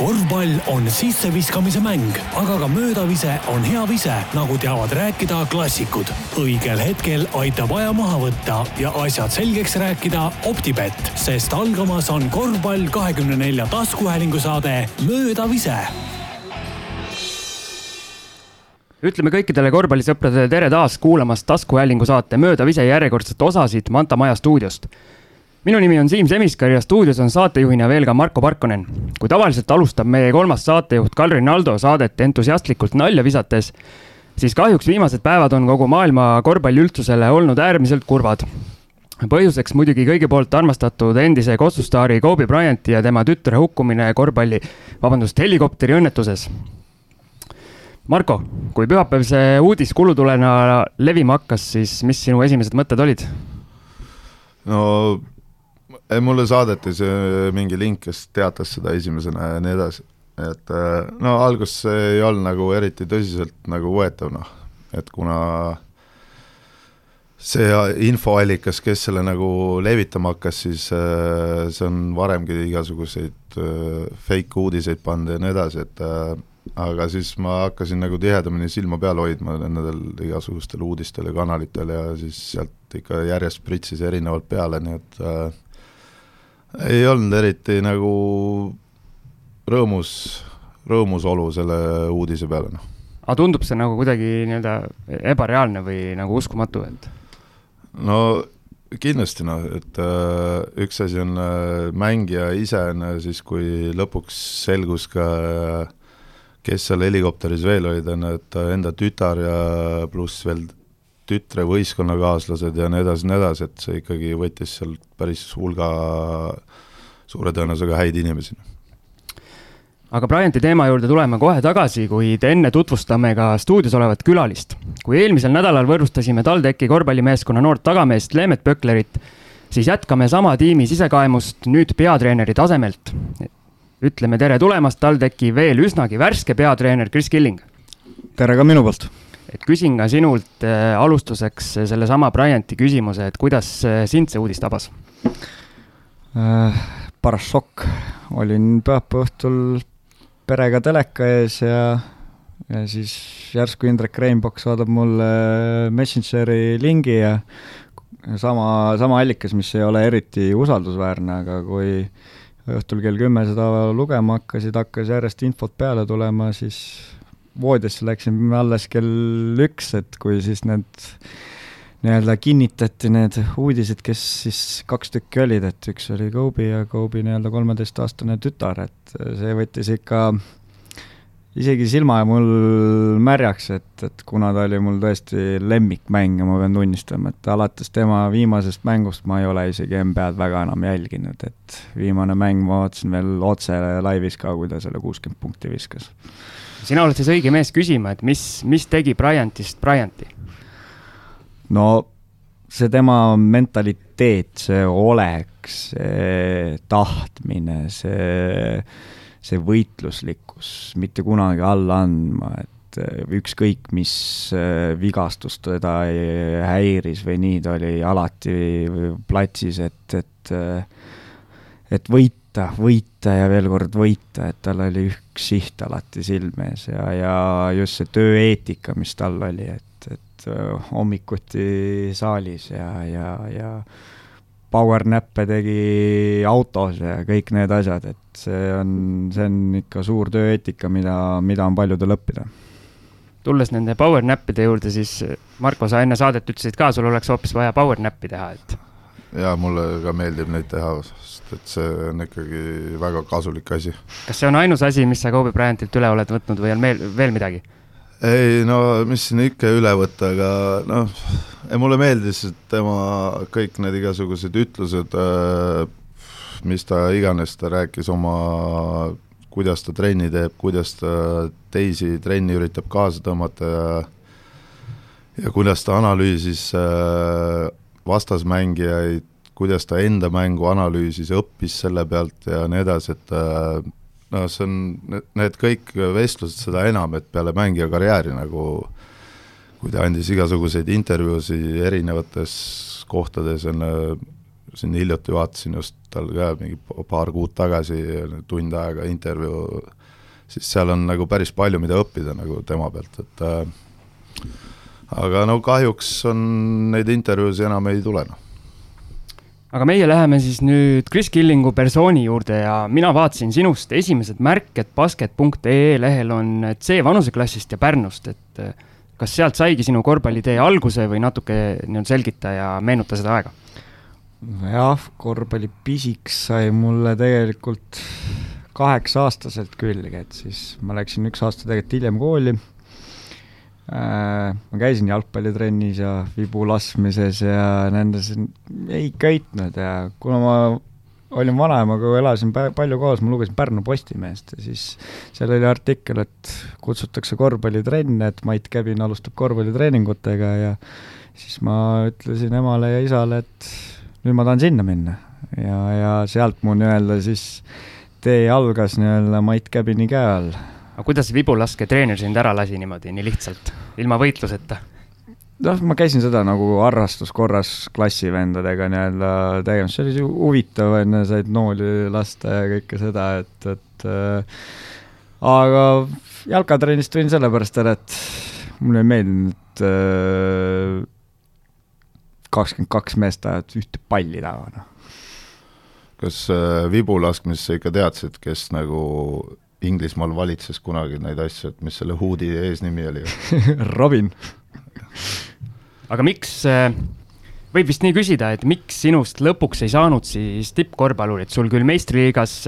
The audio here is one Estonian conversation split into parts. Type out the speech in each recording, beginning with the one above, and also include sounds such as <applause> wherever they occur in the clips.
korvpall on sisseviskamise mäng, aga ka möödavise on hea vise, nagu teavad rääkida klassikud. õigel hetkel aitab aja maha võtta ja asjad selgeks rääkida Optibett, sest algamas on korvpall kahekümne nelja taskuhäälingu saade Möödavise ütleme kõikidele korvpallisõpradele tere taas kuulamast taskuhäälingu saate Möödavise järjekordset osasid Manta Maja stuudiost minu nimi on Siim Semiskar ja stuudios on saatejuhina veel ka Marko Parkonen. kui tavaliselt alustab meie kolmas saatejuht Kalri Naldo saadet entusiastlikult nalja visates, siis kahjuks viimased päevad on kogu maailma korvpalliüldsusele olnud äärmiselt kurvad. põhjuseks muidugi kõigi poolt armastatud endise kossustaari Kobe Bryanti ja tema tütre hukkumine korvpalli, vabandust, helikopteri õnnetuses Marko, kui pühapäev see uudis kulutulena levima hakkas, siis mis sinu esimesed mõtted olid? no mulle saadeti see mingi link, kes teatas seda esimesena ja nii edasi. et äh, no alguses ei olnud nagu eriti tõsiselt nagu võetav noh, et kuna see infoallikas, kes selle nagu levitama hakkas, siis äh, see on varemgi igasuguseid äh, fake uudiseid pannud ja nii edasi, et aga siis ma hakkasin nagu tihedamini silma peal hoidma nendel igasugustel uudistel ja kanalitel ja siis sealt ikka järjest pritsis erinevalt peale, nii et äh, ei olnud eriti nagu rõõmus, rõõmus olu selle uudise peale, noh. aga tundub see nagu kuidagi nii-öelda ebareaalne või nagu uskumatu, et? no kindlasti noh, et äh, üks asi on äh, mängija ise on äh, siis, kui lõpuks selgus ka äh, kes seal helikopteris veel olid, on et enda tütar ja pluss veel tütre võistkonnakaaslased ja nii edasi, nii edasi, et see ikkagi võttis seal päris hulga suure tõenäosusega häid inimesi. aga Bryanti teema juurde tuleme kohe tagasi, kuid enne tutvustame ka stuudios olevat külalist. kui eelmisel nädalal võõrustasime TalTechi korvpallimeeskonna noort tagameest Leemet Pöklerit, siis jätkame sama tiimi sisekaemust nüüd peatreeneri tasemelt. ütleme tere tulemast TalTechi veel üsnagi värske peatreener Kris Killing. tere ka minu poolt et küsin ka sinult äh, alustuseks sellesama Bryanti küsimuse, et kuidas äh, sind see uudis tabas äh,? paras šokk, olin pühapäeva õhtul perega teleka ees ja, ja siis järsku Indrek Reinbok saadab mulle Messengeri lingi ja sama, sama allikas, mis ei ole eriti usaldusväärne, aga kui õhtul kell kümme seda lugema hakkasid, hakkas järjest infot peale tulema, siis voodisse läksime alles kell üks, et kui siis need nii-öelda kinnitati need uudised, kes siis kaks tükki olid, et üks oli Kobe ja Kobe nii-öelda kolmeteistaastane tütar, et see võttis ikka isegi silma mul märjaks, et, et kuna ta oli mul tõesti lemmikmäng ja ma pean tunnistama, et alates tema viimasest mängust ma ei ole isegi NBA-d väga enam jälginud, et viimane mäng ma vaatasin veel otse laivis ka, kui ta selle kuuskümmend punkti viskas sina oled siis õige mees küsima, et mis, mis tegi Bryantist Bryanti? no see tema mentaliteet, see olek, see tahtmine, see, see võitluslikkus, mitte kunagi alla andma, et ükskõik, mis äh, vigastus teda häiris või nii, ta oli alati platsis, et, et et võit võita, võita ja veel kord võita, et tal oli üks siht alati silme ees ja, ja just see tööeetika, mis tal oli, et, et äh, hommikuti saalis ja, ja, ja powernap'e tegi autos ja kõik need asjad, et see on, see on ikka suur tööeetika, mida, mida on paljudel õppida tulles nende powernap'ide juurde, siis Marko, sa enne saadet ütlesid ka, sul oleks hoopis vaja powernap'i teha, et. Ja mulle ka meeldib neid teha, et see on ikkagi väga kasulik asi. kas see on ainus asi, mis sa Kobe Bryantilt üle oled võtnud või on veel, veel midagi? ei no mis siin ikka üle võtta, aga noh, mulle meeldis tema kõik need igasugused ütlused, äh, mis ta iganes, ta rääkis oma, kuidas ta trenni teeb, kuidas ta teisi trenni üritab kaasa tõmmata ja ja kuidas ta analüüsis äh, vastasmängijaid, kuidas ta enda mängu analüüsis, õppis selle pealt ja nii edasi, et noh, see on, need kõik vestlused seda enam, et peale mängija karjääri nagu kui ta andis igasuguseid intervjuusid erinevates kohtades enne siin hiljuti vaatasin just tal ka mingi paar kuud tagasi tund aega intervjuu, siis seal on nagu päris palju, mida õppida nagu tema pealt, et äh, aga no kahjuks on neid intervjuusid enam ei tule, noh aga meie läheme siis nüüd Kris Killingu persooni juurde ja mina vaatasin sinust esimesed märked basket.ee lehel on C vanuseklassist ja Pärnust, et äh, kas sealt saigi sinu korvpallitee alguse või natuke nii-öelda selgita ja meenuta seda aega? jah, korvpallipisik sai mulle tegelikult kaheksa-aastaselt külge, et siis ma läksin üks aasta tegelikult hiljem kooli ma käisin jalgpallitrennis ja vibu laskmises ja nendes ei köitnud ja kuna ma olin vanaemaga, elasin palju koos, ma lugesin Pärnu Postimehest ja siis seal oli artikkel, et kutsutakse korvpallitrenne, et Mait Käbin alustab korvpallitreeningutega ja siis ma ütlesin emale ja isale, et nüüd ma tahan sinna minna. ja, ja sealt mu nii-öelda siis tee algas nii-öelda Mait Käbini käe all aga kuidas vibulaske-treener sind ära lasi niimoodi, nii lihtsalt, ilma võitluseta? noh, ma käisin seda nagu harrastuskorras klassivendadega nii-öelda tegemas, see oli huvitav, onju, said nooli lasta ja kõike seda, et, et äh, aga jalkatrennist tulin sellepärast ära, et mulle ei meeldinud äh, kakskümmend kaks meest ajavad ühte palli taga, noh. kas äh, vibulaskmises sa ikka teadsid, kes nagu Inglismaal valitses kunagi neid asju, et mis selle huudi eesnimi oli. <laughs> Robin. Aga miks, äh, võib vist nii küsida, et miks sinust lõpuks ei saanud siis tippkorvpallurit, sul küll meistriliigas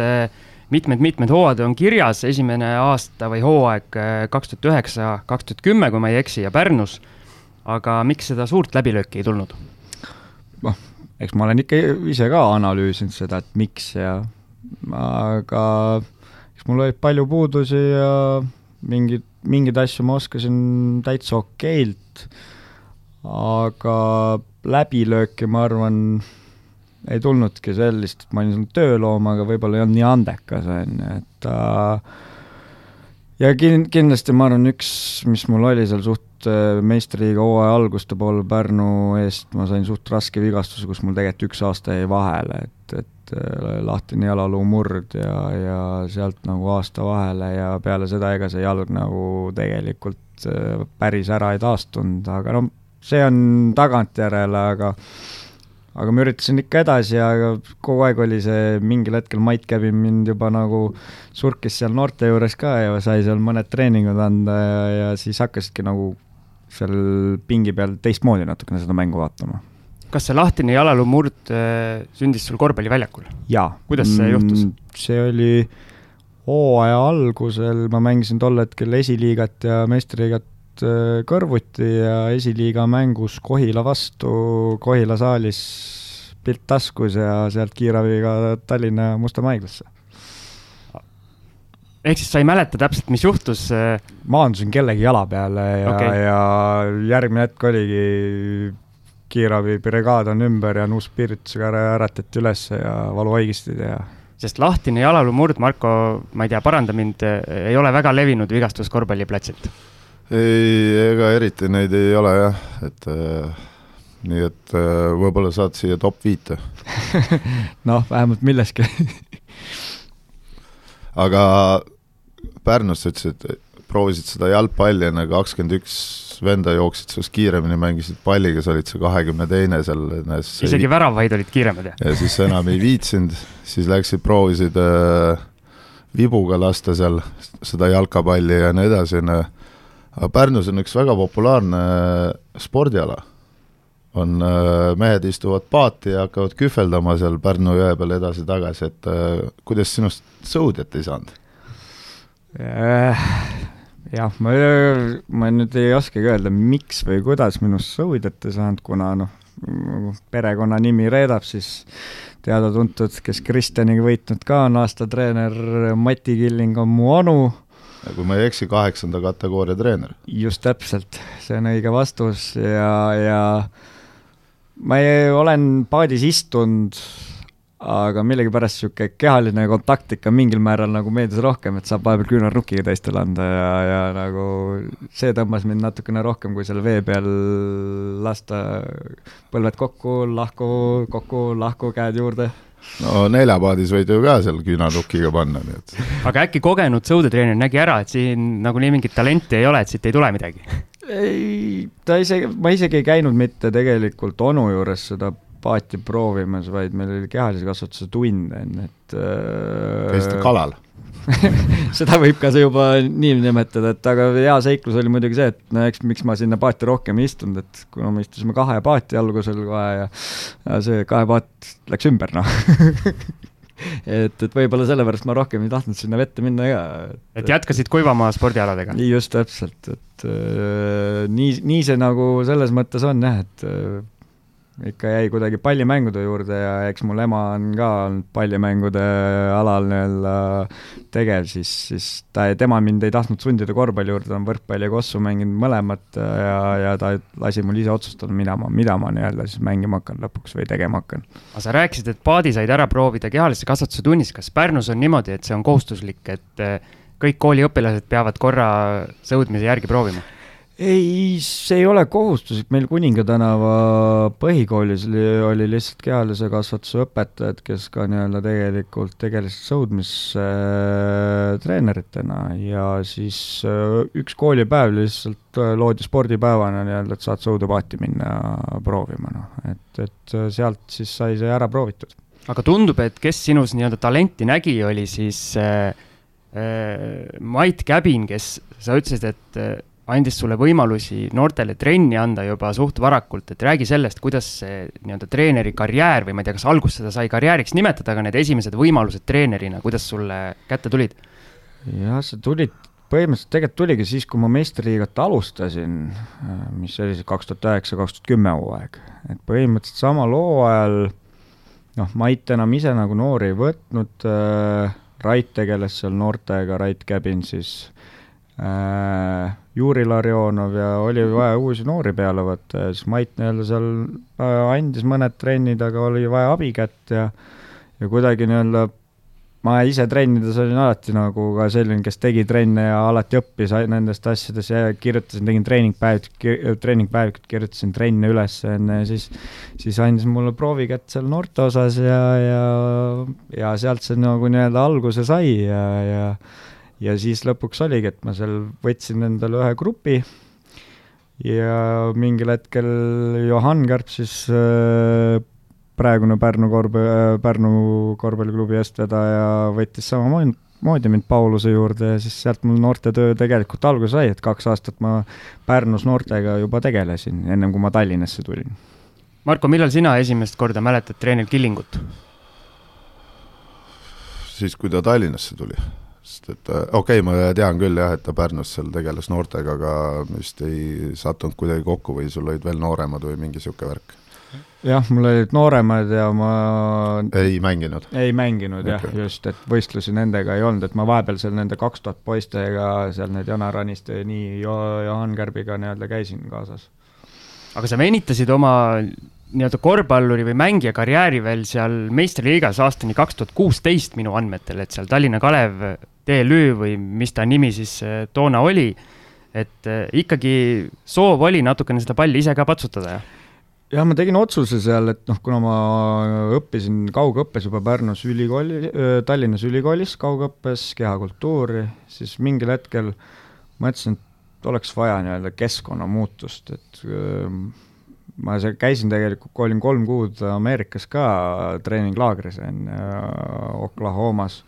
mitmed-mitmed äh, hooajad on kirjas, esimene aasta või hooaeg äh, kaks tuhat üheksa, kaks tuhat kümme, kui ma ei eksi, ja Pärnus, aga miks seda suurt läbilööki ei tulnud? noh, eks ma olen ikka ise ka analüüsinud seda, et miks ja aga eks mul oli palju puudusi ja mingid, mingeid asju ma oskasin täitsa okeilt, aga läbilööki, ma arvan, ei tulnudki sellist, ma olin tööloom, aga võib-olla ei olnud nii andekas, on ju, et äh, ja kin-, kindlasti ma arvan, üks, mis mul oli seal suht äh, meistriliiga hooaja alguste pool Pärnu eest, ma sain suht raske vigastuse, kus mul tegelikult üks aasta jäi vahele, et, et Äh, lahtine jalaluu murd ja, ja sealt nagu aasta vahele ja peale seda ega see jalg nagu tegelikult äh, päris ära ei taastunud, aga no see on tagantjärele, aga aga ma üritasin ikka edasi ja kogu aeg oli see, mingil hetkel Mait Käbi mind juba nagu surkis seal noorte juures ka ja sai seal mõned treeningud anda ja, ja siis hakkasidki nagu seal pingi peal teistmoodi natukene seda mängu vaatama kas see lahtine jalaluumurd äh, sündis sul korvpalliväljakul? jaa. kuidas see juhtus? Mm, see oli hooaja algusel, ma mängisin tol hetkel esiliigat ja meistriliigat äh, kõrvuti ja esiliiga mängus Kohila vastu Kohila saalis pilt taskus ja sealt kiirabiga Tallinna Mustamäe haiglasse. Ehk siis sa ei mäleta täpselt, mis juhtus? Äh? maandusin kellegi jala peale ja okay., ja järgmine hetk oligi kiirabibrigaad on ümber ja nuuspiritusega äratati üles ja valuvaigistid ja sest lahtine jalaluumurd, Marko, ma ei tea, paranda mind, ei ole väga levinud vigastus korvpalliplatsilt? ei, ega eriti neid ei ole jah, et äh, nii et äh, võib-olla saad siia top viite <laughs> noh, vähemalt milleski aga Pärnus sa ütlesid, et proovisid seda jalgpalli enne kakskümmend üks venda jooksid sinust kiiremini, mängisid palliga, sa olid see kahekümne teine seal. isegi väravaid olid kiiremad, jah? ja siis enam ei viitsinud, siis läksid, proovisid äh, vibuga lasta seal seda jalkapalli ja nii edasi, on ju. aga Pärnus on üks väga populaarne äh, spordiala. on äh,, mehed istuvad paati ja hakkavad kühveldama seal Pärnu jõe peal edasi-tagasi, et äh, kuidas sinust sõudjat ei saanud? Äh, jah, ma, ma nüüd ei oskagi öelda, miks või kuidas minust sõudjat ei saanud, kuna noh, perekonnanimi reedab, siis teada-tuntud, kes Kristjaniga võitnud ka on aastatreener, Mati Killing on mu onu. kui ma ei eksi, kaheksanda kategooria treener. just täpselt, see on õige vastus ja, ja ma ei, olen paadis istunud, aga millegipärast niisugune kehaline kontakt ikka mingil määral nagu meeldis rohkem, et saab vahepeal küünarnukiga teistele anda ja, ja nagu see tõmbas mind natukene rohkem, kui seal vee peal lasta põlved kokku, lahku, kokku, lahku, käed juurde no neljapaadis võid ju ka seal küünarnukiga panna, nii et. aga äkki kogenud sõudetreener nägi ära, et siin nagunii mingit talenti ei ole, et siit ei tule midagi? ei, ta isegi, ma isegi ei käinud mitte tegelikult onu juures seda paati proovimas, vaid meil oli kehalise kasvatuse tund enne, et käisite äh, kalal <laughs> seda võib ka juba nii nimetada, et aga hea seiklus oli muidugi see, et no eks miks ma sinna paati rohkem ei istunud, et kuna me istusime kahe paati algusel kohe ja ja see kahe paat läks ümber, noh <laughs> et, et võib-olla sellepärast ma rohkem ei tahtnud sinna vette minna ka. et jätkasid Kuivamaa spordialadega? just täpselt, et äh, nii, nii see nagu selles mõttes on jah, et äh, ikka jäi kuidagi pallimängude juurde ja eks mul ema on ka olnud pallimängude alal nii-öelda tegev, siis, siis ta, tema mind ei tahtnud sundida korvpalli juurde, ta on võrkpalli ja kossu mänginud mõlemat ja, ja ta lasi mul ise otsustada, mida ma, mida ma nii-öelda siis mängima hakkan lõpuks või tegema hakkan. aga sa rääkisid, et paadi said ära proovida kehalise kasvatuse tunnis, kas Pärnus on niimoodi, et see on kohustuslik, et eh, kõik kooliõpilased peavad korra sõudmise järgi proovima? Ei, see ei ole kohustuslik, meil Kuninga tänava põhikoolis oli, oli lihtsalt kehalise kasvatuse õpetajad, kes ka nii-öelda tegelikult tegelesid sõudmistreeneritena äh, ja siis äh, üks koolipäev lihtsalt äh, loodi spordipäevana nii-öelda, et saad sõudepaati minna proovima, noh, et, et sealt siis sai see ära proovitud. aga tundub, et kes sinus nii-öelda talenti nägi, oli siis äh, äh, Mait Käbin, kes, sa ütlesid, et äh, andis sulle võimalusi noortele trenni anda juba suht varakult, et räägi sellest, kuidas see nii-öelda treeneri karjäär või ma ei tea, kas alguses seda sai karjääriks nimetada, aga need esimesed võimalused treenerina, kuidas sulle kätte tulid? jah, see tuli, põhimõtteliselt tegelikult tuligi siis, kui ma meistriliigat alustasin, mis oli see kaks tuhat üheksa, kaks tuhat kümme hooaeg, et põhimõtteliselt samal hooajal noh, Mait enam ise nagu noori ei võtnud äh,, Rait tegeles seal noortega, Rait Käbin siis äh, Juri Larionov ja oli vaja uusi noori peale võtta ja siis Mait nii-öelda seal äh, andis mõned trennid, aga oli vaja abikätt ja ja kuidagi nii-öelda ma ise trennides olin alati nagu ka selline, kes tegi trenne ja alati õppis nendest asjadest ja kirjutasin, tegin treeningpäevikut, treeningpäevikut, kirjutasin trenne üles enne ja siis, siis andis mulle proovikätt seal noorte osas ja, ja, ja sealt see nagu nii-öelda alguse sai ja, ja ja siis lõpuks oligi, et ma seal võtsin endale ühe grupi ja mingil hetkel Johan Kärp siis äh, praegune Pärnu korvpalli, äh, Pärnu korvpalliklubi eestvedaja võttis samamoodi mind Pauluse juurde ja siis sealt mul noortetöö tegelikult alguse sai, et kaks aastat ma Pärnus noortega juba tegelesin, ennem kui ma Tallinnasse tulin. Marko, millal sina esimest korda mäletad treener Killingut? siis, kui ta Tallinnasse tuli sest et äh, okei okay,, ma tean küll jah, et ta Pärnus seal tegeles noortega, aga vist ei sattunud kuidagi kokku või sul olid veel nooremad või mingi niisugune värk? jah, mul olid nooremad ja ma ei mänginud? ei mänginud okay. jah, just, et võistlusi nendega ei olnud, et ma vahepeal seal nende kaks tuhat poistega, seal need Janar Aniste ja nii jo, Johan Kärbiga nii-öelda käisin kaasas. aga sa venitasid oma nii-öelda korvpalluri või mängija karjääri veel seal meistriliigas aastani kaks tuhat kuusteist minu andmetel, et seal Tallinna Kalev TLÜ või mis ta nimi siis äh, toona oli. et äh, ikkagi soov oli natukene seda palli ise ka patsutada, jah? jah, ma tegin otsuse seal, et noh, kuna ma õppisin kaugõppes juba Pärnus ülikooli, äh, Tallinnas ülikoolis kaugõppes kehakultuuri, siis mingil hetkel mõtlesin, et oleks vaja nii-öelda keskkonnamuutust, et ma seal käisin tegelikult, olin kolm kuud Ameerikas ka treeninglaagris enne Oklahomas.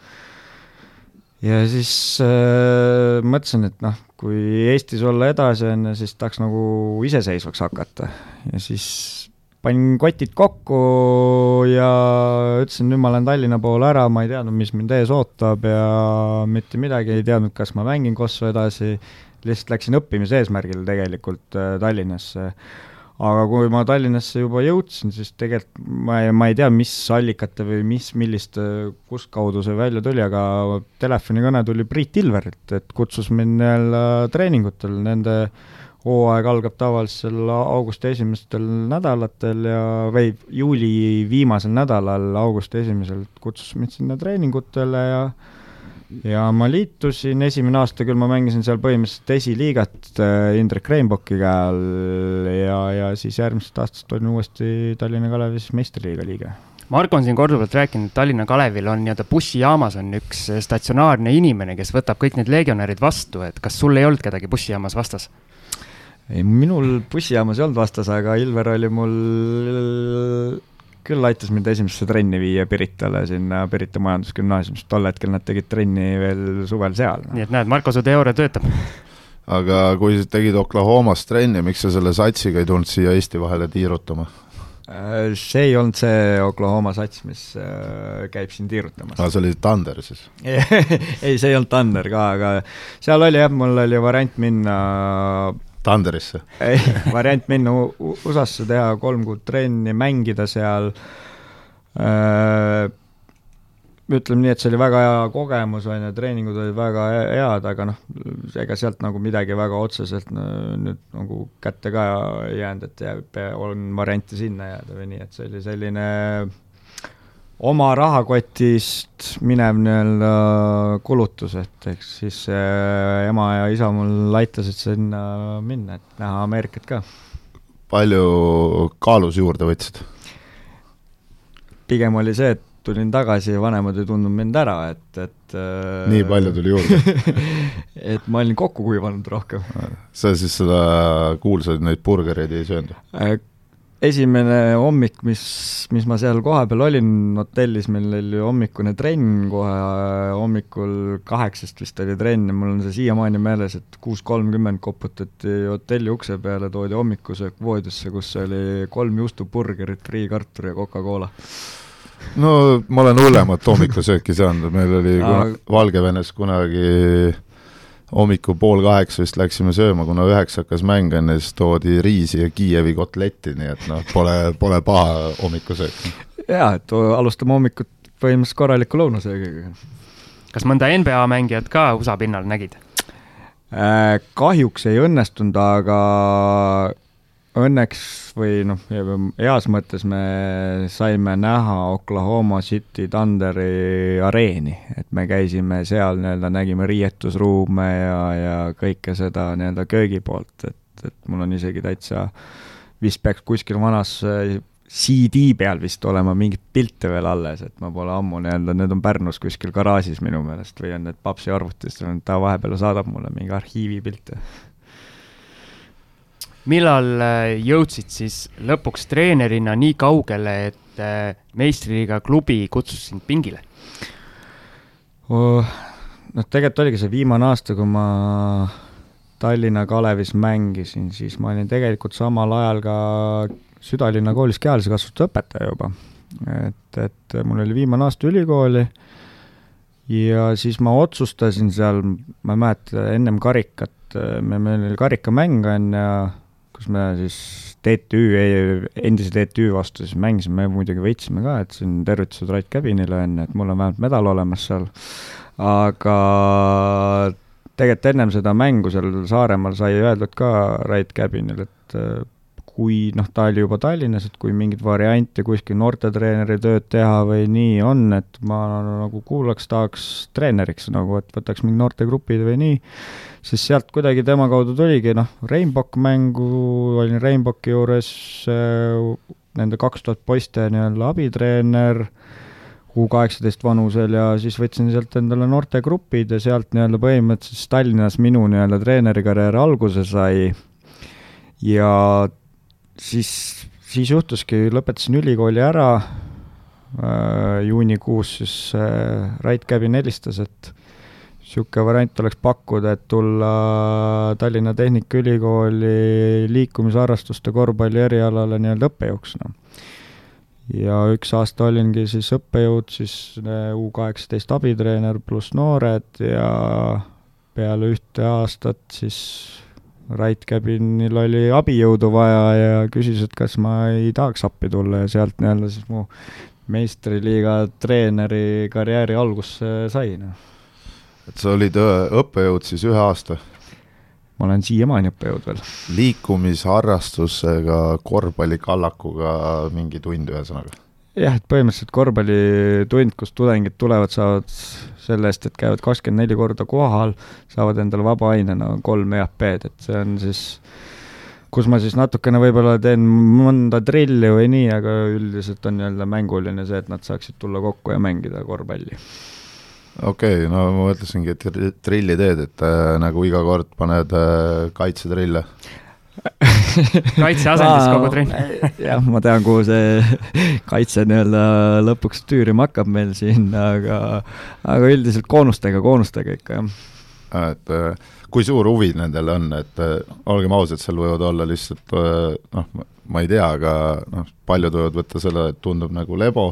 Ja siis äh, mõtlesin, et noh, kui Eestis olla edasi, on ju, siis tahaks nagu iseseisvaks hakata. Ja siis panin kotid kokku ja ütlesin, nüüd ma lähen Tallinna poole ära, ma ei teadnud, mis mind ees ootab ja mitte midagi ei teadnud, kas ma mängin Kossu edasi, lihtsalt läksin õppimise eesmärgil tegelikult äh, Tallinnasse aga kui ma Tallinnasse juba jõudsin, siis tegelikult ma ei, ma ei tea, mis allikate või mis, millist, kust kaudu see välja tuli, aga telefonikõne tuli Priit Ilverilt, et kutsus mind jälle treeningutel. Nende hooaeg algab tavalisel augusti esimestel nädalatel ja, või juuli viimasel nädalal, augusti esimesel kutsus mind sinna treeningutele ja ja ma liitusin, esimene aasta küll ma mängisin seal põhimõtteliselt esiliigat äh, Indrek Reinbocki käe all ja, ja siis järgmisest aastast olin uuesti Tallinna Kalevis meistriliiga liige Marko on siin korduvalt rääkinud, et Tallinna Kalevil on nii-öelda bussijaamas on üks statsionaarne inimene, kes võtab kõik need legionärid vastu, et kas sul ei olnud kedagi bussijaamas vastas? ei, minul bussijaamas ei olnud vastas, aga Ilver oli mul, küll aitas mind esimesse trenni viia Piritale sinna Pirita Majandusgümnaasiumist, tol hetkel nad tegid trenni veel suvel seal no.. nii et näed, Marko, su teooria töötab <laughs> aga kui sa tegid Oklahomas trenni, miks sa selle satsiga ei tulnud siia Eesti vahele tiirutama? Äh, see ei olnud see Oklahoma sats, mis äh, käib siin tiirutamas. aa, see oli Thunder siis <laughs> ei, see ei olnud Thunder ka, aga seal oli jah, mul oli variant minna Thunderisse? ei, variant minna USA-sse, teha kolm kuud trenni, mängida seal äh, ütleme nii, et see oli väga hea kogemus, on ju, treeningud olid väga head, aga noh, ega sealt nagu midagi väga otseselt nüüd nagu kätte ka ei jäänud, et jääb, on variante sinna jääda või nii, et see oli selline oma rahakotist minev nii-öelda kulutus, et eks siis ema ja isa mul aitasid sinna minna, et näha Ameerikat ka. palju kaalus juurde võtsid? pigem oli see, et tulin tagasi ja vanemad ei tundnud mind ära, et, et äh, nii palju tuli juurde <laughs> et ma olin kokku kuivanud rohkem. sa siis seda kuulsaid neid burgereid ei söönud? Esimene hommik, mis, mis ma seal kohapeal olin hotellis, meil oli hommikune trenn kohe, hommikul kaheksast vist oli trenn ja mul on see siiamaani meeles, et kuus kolmkümmend koputati hotelli ukse peale, toodi hommikusöök voodisse, kus oli kolm juustuburgerit, friikartul ja Coca-Cola. No ma olen hullemat hommikusööki saanud, meil oli kuna, Valgevenes kunagi hommikul pool kaheksa vist läksime sööma, kuna üheksa hakkas mäng enne, siis toodi riisi ja Kiievi kotletti, nii et noh, pole, pole paha hommikusöök. jaa, et alustame hommikut põhimõtteliselt korraliku lõunasöögiga. kas mõnda NBA mängijat ka USA pinnal nägid? Äh, kahjuks ei õnnestunud, aga õnneks või noh, heas mõttes me saime näha Oklahoma City Thunderi areeni, et me käisime seal nii-öelda, nägime riietusruume ja, ja kõike seda nii-öelda köögi poolt, et, et mul on isegi täitsa, vist peaks kuskil vanas CD peal vist olema mingeid pilte veel alles, et ma pole ammu nii-öelda, need on Pärnus kuskil garaažis minu meelest või on need papsi arvutis, ta vahepeal saadab mulle mingi arhiivipilte millal äh, jõudsid siis lõpuks treenerina nii kaugele, et äh, meistriliiga klubi kutsus sind pingile oh,? noh, tegelikult oligi see viimane aasta, kui ma Tallinna Kalevis mängisin, siis ma olin tegelikult samal ajal ka südalinna koolis kehalise kasvatuse õpetaja juba. et, et mul oli viimane aasta ülikooli ja siis ma otsustasin seal, ma ei mäleta, ennem karikat, me, meil oli karikamäng on ja kus me siis TTÜ, endise TTÜ vastu siis mängisime, me muidugi võitsime ka, et siin tervitused Rait Käbinile on, et mul on vähemalt medal olemas seal, aga tegelikult ennem seda mängu seal Saaremaal sai öeldud ka Rait Käbinil, et kui noh, ta oli juba Tallinnas, et kui mingit varianti kuskil noortetreeneri tööd teha või nii on, et ma nagu kuulaks, tahaks treeneriks nagu, et võtaks mingi noortegrupid või nii, siis sealt kuidagi tema kaudu tuligi, noh, Rainbock mängu, olin Rainbocki juures äh, nende kaks tuhat poiste nii-öelda abitreener, U kaheksateist vanusel ja siis võtsin sealt endale noortegrupid ja sealt nii-öelda põhimõtteliselt Tallinnas minu nii-öelda treenerikarjäär alguse sai. Ja siis, siis juhtuski, lõpetasin ülikooli ära äh,, juunikuus siis äh, Rait Käbin helistas, et niisugune variant oleks pakkuda, et tulla Tallinna Tehnikaülikooli liikumisharrastuste korvpalli erialale nii-öelda õppejõuks, noh. ja üks aasta olingi siis õppejõud, siis äh, U kaheksateist abitreener pluss noored ja peale ühte aastat siis Rait Käbinil oli abijõudu vaja ja küsis, et kas ma ei tahaks appi tulla ja sealt nii-öelda siis mu meistriliiga treeneri karjääri alguse sai, noh. et sa olid õppejõud siis ühe aasta? ma olen siiamaani õppejõud veel. liikumisharrastusega, korvpallikallakuga mingi tund ühesõnaga? jah, et põhimõtteliselt korvpallitund, kus tudengid tulevad, saavad selle eest, et käivad kakskümmend neli korda kohal, saavad endale vabaainena kolm EAP-d, et see on siis kus ma siis natukene võib-olla teen mõnda trilli või nii, aga üldiselt on nii-öelda mänguline see, et nad saaksid tulla kokku ja mängida korvpalli. okei okay,, no ma mõtlesingi, et trilli teed, et äh, nagu iga kord paned äh, kaitsetrille <laughs> kaitseasendis kogu trenn. jah, ma tean, kuhu see <laughs> kaitse nii-öelda lõpuks tüürima hakkab meil siin, aga, aga üldiselt koonustega, koonustega ikka, jah. et äh, kui suur huvi nendel on, et äh, olgem ausad, seal võivad olla lihtsalt äh, noh, ma ei tea, aga noh, paljud võivad võtta selle, et tundub nagu lebo,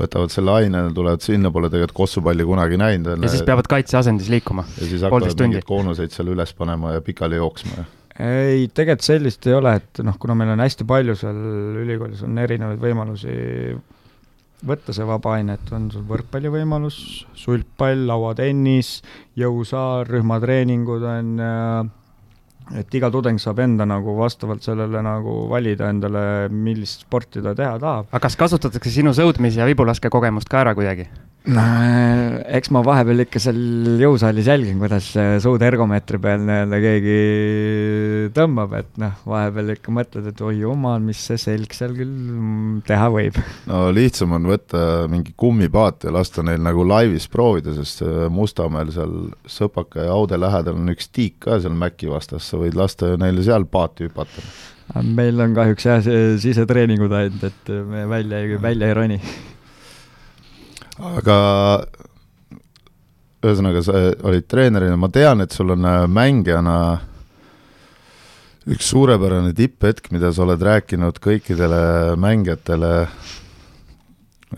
võtavad selle aine, tulevad sinnapoole, tegelikult kossupalli kunagi näinud. ja siis peavad kaitseasendis liikuma. ja siis hakkavad mingeid koonuseid seal üles panema ja pikali jooksma ja ei, tegelikult sellist ei ole, et noh, kuna meil on hästi palju seal ülikoolis on erinevaid võimalusi võtta see vaba aine, et on sul võrkpallivõimalus, sulgpall, lauatennis, jõusaal, rühmatreeningud on äh, et iga tudeng saab enda nagu vastavalt sellele nagu valida endale, millist sporti ta teha tahab. aga kas kasutatakse sinu sõudmis- ja vibulaskekogemust ka ära kuidagi? No eks ma vahepeal ikka seal jõusaalis jälgin, kuidas suudergomeetri peal nii-öelda keegi tõmbab, et noh, vahepeal ikka mõtled, et oi jumal, mis see selg seal küll teha võib. no lihtsam on võtta mingi kummipaat ja lasta neil nagu laivis proovida, sest Mustamäel seal Sõpaka ja Aude lähedal on üks tiik ka seal Mäki vastas, sa võid lasta neile seal paati hüpata meil on kahjuks jah, sisetreeningud ainult, et me välja ei, välja ei roni aga ühesõnaga, sa olid treenerina, ma tean, et sul on äh, mängijana üks suurepärane tipphetk, mida sa oled rääkinud kõikidele mängijatele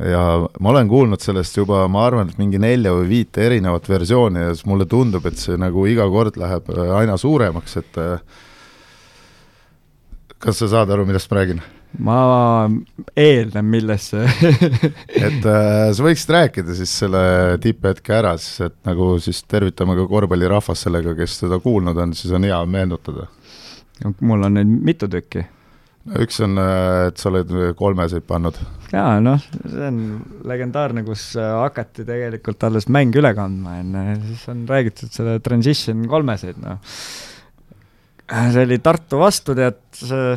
ja ma olen kuulnud sellest juba, ma arvan, et mingi nelja või viite erinevat versiooni ja siis mulle tundub, et see nagu iga kord läheb äh, aina suuremaks, et äh, kas sa saad aru, millest ma räägin? Ma eeldan, millest see <laughs> et äh, sa võiksid rääkida siis selle tipphetke ära, siis et nagu siis tervitame ka korvpallirahvast sellega, kes seda kuulnud on, siis on hea meenutada. mul on neid mitu tükki. üks on, äh, et sa oled kolmeseid pannud. jaa, noh, see on legendaarne, kus äh, hakati tegelikult alles mänge üle kandma enne, siis on räägitud selle transition kolmeseid, noh. see oli Tartu vastu, tead, see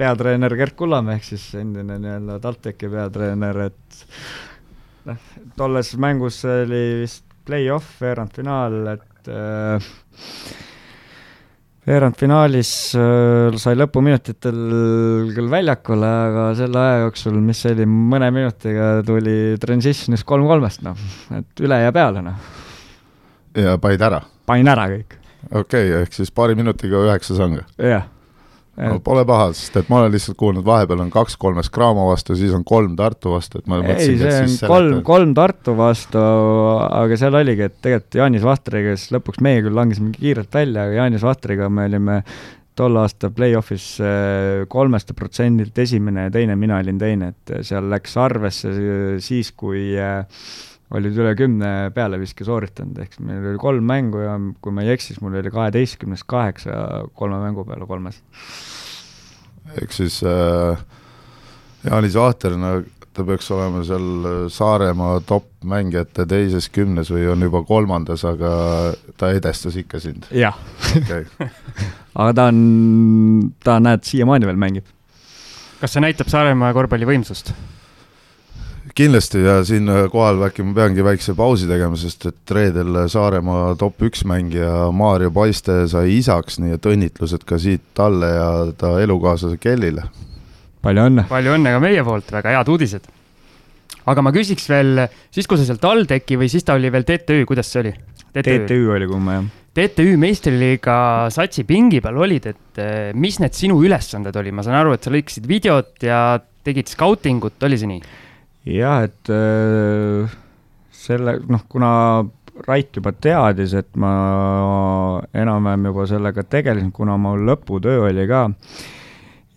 peatreener Gerd Kullamäe ehk siis endine nii-öelda TalTechi peatreener, et noh, tolles mängus oli vist play-off, veerandfinaal, et äh, veerandfinaalis äh, sai lõpuminutitel küll väljakule, aga selle aja jooksul, mis oli mõne minutiga, tuli transition'is kolm kolmest, noh, et üle ja peale, noh. ja panid ära? panin ära kõik. okei okay,, ehk siis paari minutiga üheksa sanga? jah no pole paha, sest et ma olen lihtsalt kuulnud, vahepeal on kaks kolmes Graamo vastu, siis on kolm Tartu vastu, et ma ei, see on kolm, kolm Tartu vastu, aga seal oligi, et tegelikult Jaanis Vahtriga, kes lõpuks meie küll langesime kiirelt välja, aga Jaanis Vahtriga me olime tol aasta play-off'is äh, kolmest protsendilt esimene ja teine, mina olin teine, et seal läks arvesse siis, kui äh, olid üle kümne pealeviske sooritanud, ehk siis meil oli kolm mängu ja kui ma ei eksi, siis mul oli kaheteistkümnest kaheksa kolme mängu peale kolmes. ehk siis äh, Jaanis Vahter, no ta peaks olema seal Saaremaa top-mängijate teises kümnes või on juba kolmandas, aga ta edestas ikka sind? jah okay. <laughs> aga ta on, ta näed, siiamaani veel mängib. kas see näitab Saaremaa korvpalli võimsust? Kindlasti ja siinkohal äkki ma peangi väikse pausi tegema, sest et reedel Saaremaa top üks mängija Maarja Paiste sai isaks, nii et õnnitlused ka siit talle ja ta elukaaslase Kellile. palju õnne! palju õnne ka meie poolt, väga head uudised. aga ma küsiks veel, siis kui sa seal TalTechi või siis ta oli veel TTÜ, kuidas see oli? TTÜ oli kumma jah. TTÜ meistriliiga satsi pingi peal olid, et eh, mis need sinu ülesanded oli, ma saan aru, et sa lõikasid videot ja tegid skautingut, oli see nii? Jah, et äh, selle, noh, kuna Rait juba teadis, et ma enam-vähem juba sellega tegelesin, kuna mul lõputöö oli ka,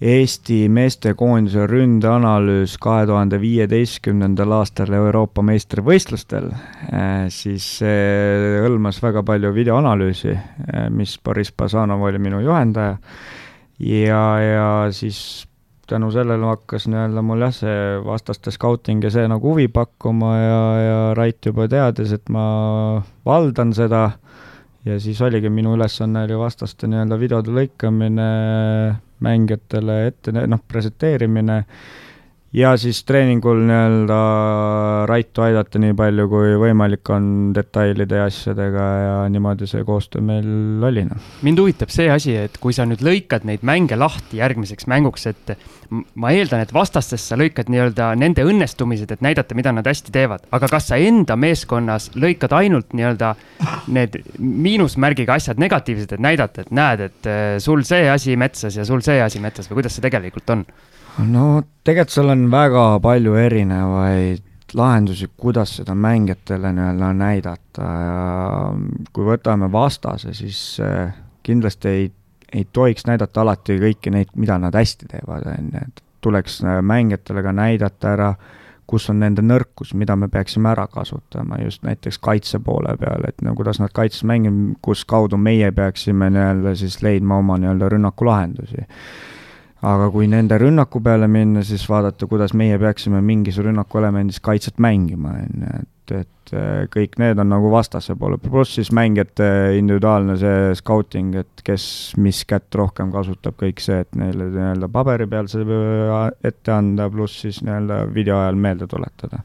Eesti meestekoondise ründeanalüüs kahe tuhande viieteistkümnendal aastal Euroopa meistrivõistlustel, äh, siis see hõlmas väga palju videoanalüüsi, äh, mis Boris Basanov oli minu juhendaja. Ja, ja siis tänu sellele hakkas nii-öelda mul jah, see vastaste skauting ja see nagu huvi pakkuma ja, ja Rait juba teadis, et ma valdan seda. Ja siis oligi minu ülesanne oli vastaste nii-öelda videode lõikamine mängijatele ette, noh, presenteerimine ja siis treeningul nii-öelda Raitu aidata nii palju, kui võimalik on detailide ja asjadega ja niimoodi see koostöö meil oli, noh. mind huvitab see asi, et kui sa nüüd lõikad neid mänge lahti järgmiseks mänguks, et ma eeldan, et vastastest sa lõikad nii-öelda nende õnnestumised, et näidata, mida nad hästi teevad, aga kas sa enda meeskonnas lõikad ainult nii-öelda need miinusmärgiga asjad negatiivsed, et näidata, et näed, et eh, sul see asi metsas ja sul see asi metsas või kuidas see tegelikult on? No tegelikult seal on väga palju erinevaid lahendusi, kuidas seda mängijatele nii-öelda näidata. Ja kui võtame vastase, siis äh, kindlasti ei, ei tohiks näidata alati kõiki neid, mida nad hästi teevad, on ju, et tuleks äh, mängijatele ka näidata ära, kus on nende nõrkus, mida me peaksime ära kasutama just näiteks kaitse poole peal, et no kuidas nad kaitses mängivad, kus kaudu meie peaksime nii-öelda siis leidma oma nii-öelda rünnakulahendusi aga kui nende rünnaku peale minna, siis vaadata, kuidas meie peaksime mingis rünnakuelemendis kaitset mängima, on ju, et, et äh, kõik need on nagu vastase poole, pluss siis mängijate individuaalne see scouting, et kes mis kätt rohkem kasutab, kõik see, et neile nii-öelda paberi peal see ette anda, pluss siis nii-öelda video ajal meelde tuletada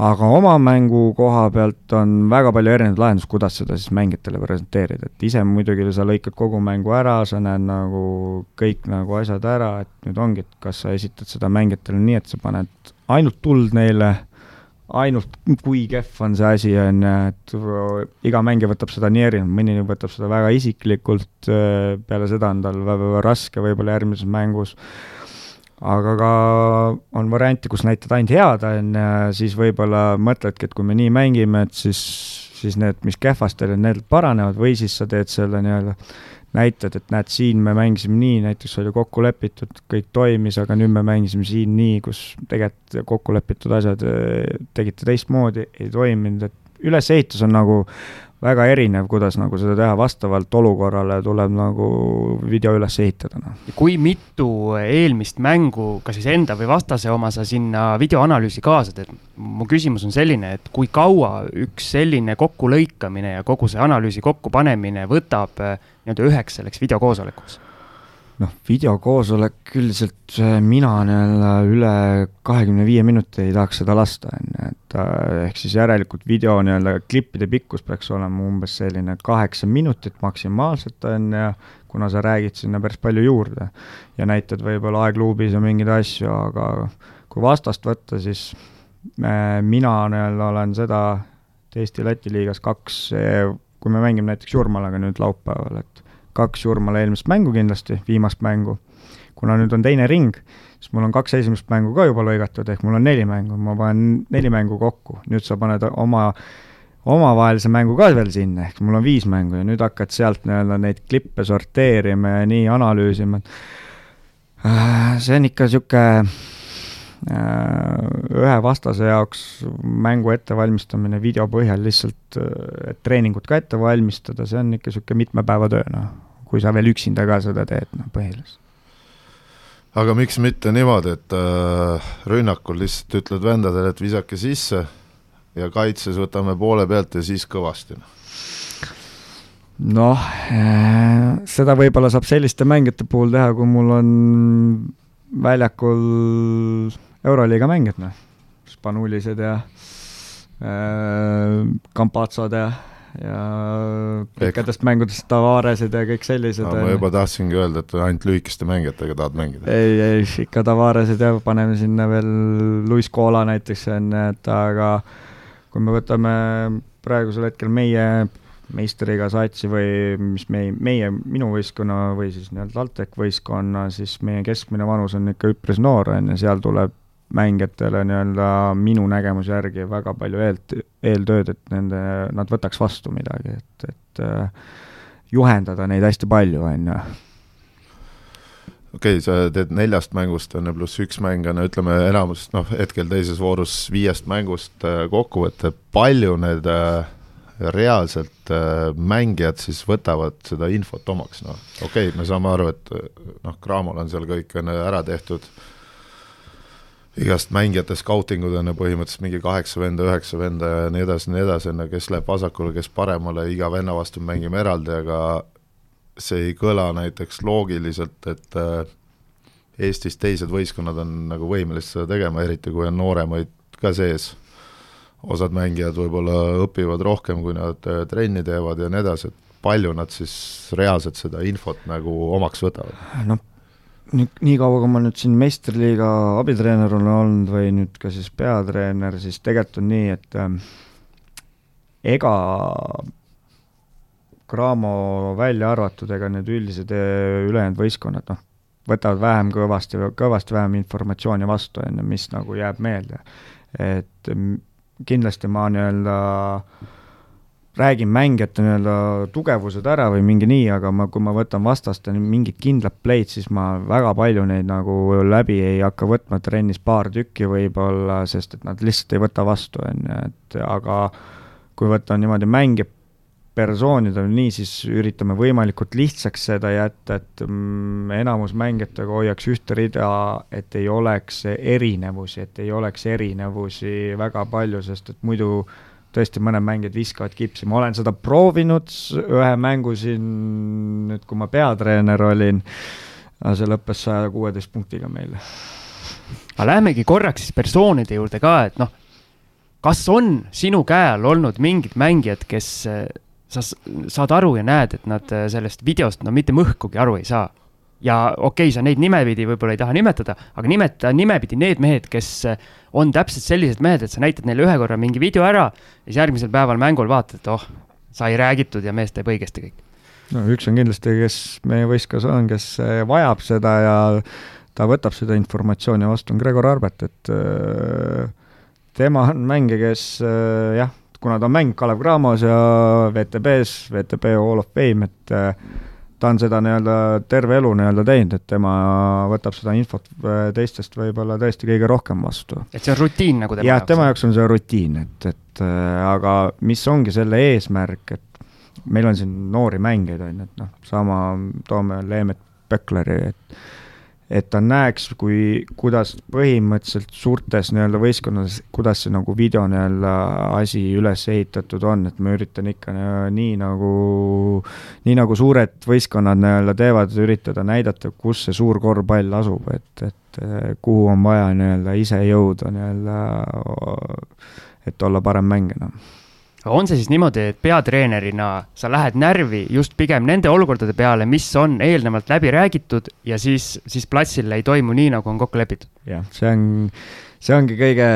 aga oma mängu koha pealt on väga palju erinevaid lahendusi, kuidas seda siis mängijatele presenteerida, et ise muidugi sa lõikad kogu mängu ära, sa näed nagu kõik nagu asjad ära, et nüüd ongi, et kas sa esitad seda mängijatele nii, et sa paned ainult tuld neile, ainult kui kehv on see asi, on ju, et iga mängija võtab seda nii erinevalt, mõni võtab seda väga isiklikult, peale seda on tal väga raske võib-olla järgmises mängus aga ka on variante, kus näitad ainult head, on ju, siis võib-olla mõtledki, et kui me nii mängime, et siis, siis need, mis kehvasti olid, need paranevad või siis sa teed selle nii-öelda näitad, et näed, siin me mängisime nii, näiteks oli kokku lepitud, kõik toimis, aga nüüd me mängisime siin nii, kus tegelikult kokku lepitud asjad eh, tegite teistmoodi, ei toiminud, et ülesehitus on nagu väga erinev, kuidas nagu seda teha, vastavalt olukorrale tuleb nagu video üles ehitada, noh. kui mitu eelmist mängu, kas siis enda või vastase oma, sa sinna videoanalüüsi kaasad, et mu küsimus on selline, et kui kaua üks selline kokkulõikamine ja kogu see analüüsi kokkupanemine võtab eh, nii-öelda üheks selleks videokoosolekuks? Noh, videokoosolek üldiselt mina nii-öelda üle kahekümne viie minuti ei tahaks seda lasta, on ju, et äh, ehk siis järelikult video nii-öelda klippide pikkus peaks olema umbes selline kaheksa minutit maksimaalselt, on ju, kuna sa räägid sinna päris palju juurde. Ja näitad võib-olla aegluubis ja mingeid asju, aga kui vastast võtta, siis mina nii-öelda olen seda Eesti-Läti liigas kaks, kui me mängime näiteks Jurmalaga nüüd laupäeval, et kaks Jurmala eelmist mängu kindlasti, viimast mängu. kuna nüüd on teine ring, siis mul on kaks esimest mängu ka juba lõigatud, ehk mul on neli mängu, ma panen neli mängu kokku, nüüd sa paned oma omavahelise mängu ka veel sinna, ehk mul on viis mängu ja nüüd hakkad sealt nii-öelda neid klippe sorteerima ja nii analüüsima, et äh, see on ikka niisugune ühe vastase jaoks mängu ettevalmistamine video põhjal lihtsalt, äh, et treeningut ka ette valmistada, see on ikka niisugune mitme päeva töö, noh. kui sa veel üksinda ka seda teed, noh, põhiliselt. aga miks mitte niimoodi, et äh, rünnakul lihtsalt ütled vendadele, et visake sisse ja kaitses võtame poole pealt ja siis kõvasti, noh noh, äh, seda võib-olla saab selliste mängijate puhul teha, kui mul on väljakul Euroliiga mängijad, noh. Spanulised ja äh, Kampatsod ja, ja pikkadest mängudest Tavaresed ja kõik sellised. ma juba tahtsingi öelda, et ainult lühikeste mängijatega tahad mängida. ei, ei, ikka Tavaresed ja paneme sinna veel Luis Cola näiteks, on et aga kui me võtame praegusel hetkel meie meistriga satsi või mis meie, meie, minu võistkonna või siis nii-öelda TalTech võistkonna, siis meie keskmine vanus on ikka üpris noor, on ju, seal tuleb mängijatele nii-öelda minu nägemuse järgi väga palju eelt, eeltööd, et nende, nad võtaks vastu midagi, et, et äh, juhendada neid hästi palju, on ju. okei okay,, sa teed neljast mängust, on ju, pluss üks mäng on ütleme enamus, noh, hetkel teises voorus viiest mängust äh, kokkuvõte, palju need äh, reaalselt mängijad siis võtavad seda infot omaks, noh, okei okay,, me saame aru, et noh, Cramol on seal kõik on ära tehtud, igast mängijate skautingud on ju põhimõtteliselt mingi kaheksa venda, üheksa venda ja nii edasi, nii edasi, on ju, kes läheb vasakule, kes paremale, iga venna vastu mängime eraldi, aga see ei kõla näiteks loogiliselt, et äh, Eestis teised võistkonnad on nagu võimelised seda tegema, eriti kui on nooremaid ka sees. osad mängijad võib-olla õpivad rohkem, kui nad äh, trenni teevad ja nii edasi, et palju nad siis reaalselt seda infot nagu omaks võtavad? noh, nii, nii kaua, kui ma nüüd siin meistriliiga abitreener olen olnud või nüüd ka siis peatreener, siis tegelikult on nii, et äh, ega Cramo välja arvatud, ega need üldised äh, ülejäänud võistkonnad, noh, võtavad vähem kõvasti, kõvasti vähem informatsiooni vastu, on ju, mis nagu jääb meelde. et kindlasti ma nii-öelda räägin mängijate nii-öelda tugevused ära või mingi nii, aga ma, kui ma võtan vastaste mingid kindlad play'd, siis ma väga palju neid nagu läbi ei hakka võtma, trennis paar tükki võib-olla, sest et nad lihtsalt ei võta vastu, on ju, et aga kui võtta niimoodi mängija persoonidel nii, siis üritame võimalikult lihtsaks seda jätta, et mm, enamus mängijatega hoiaks ühte rida, et ei oleks erinevusi, et ei oleks erinevusi väga palju, sest et muidu tõesti mõned mängijad viskavad kipsi, ma olen seda proovinud ühe mängu siin, nüüd kui ma peatreener olin, see lõppes saja kuueteist punktiga meil. aga lähemegi korraks siis persoonide juurde ka, et noh, kas on sinu käe all olnud mingid mängijad, kes sa saad aru ja näed, et nad äh, sellest videost no mitte mõhkugi aru ei saa. Ja okei okay,, sa neid nimepidi võib-olla ei taha nimetada, aga nimeta nimepidi need mehed, kes äh, on täpselt sellised mehed, et sa näitad neile ühe korra mingi video ära ja siis järgmisel päeval mängul vaatad, et oh, sai räägitud ja mees teeb õigesti kõik. no üks on kindlasti, kes meie võistkonnas on, kes äh, vajab seda ja ta võtab seda informatsiooni vastu, on Gregor Arbet, et tema on mängija, kes jah kuna ta on mänginud Kalev Cramos ja VTB-s, VTB Hall of Fame, et ta on seda nii-öelda terve elu nii-öelda teinud, et tema võtab seda infot äh, teistest võib-olla tõesti kõige rohkem vastu. et see on rutiin nagu tema jah, jaoks? jah, tema jaoks on see rutiin, et, et äh, aga mis ongi selle eesmärk, et meil on siin noori mängijaid, on ju, et noh, sama toome Leemet Pökleri, et et ta näeks, kui, kuidas põhimõtteliselt suurtes nii-öelda võistkondades, kuidas see nagu video nii-öelda asi üles ehitatud on, et ma üritan ikka nii nagu, nii nagu suured võistkonnad nii-öelda teevad, üritada näidata, kus see suur korvpall asub, et, et kuhu on vaja nii-öelda ise jõuda nii-öelda, et olla parem mängija, noh on see siis niimoodi, et peatreenerina sa lähed närvi just pigem nende olukordade peale, mis on eelnevalt läbi räägitud ja siis, siis platsil ei toimu nii, nagu on kokku lepitud? jah, see on, see ongi kõige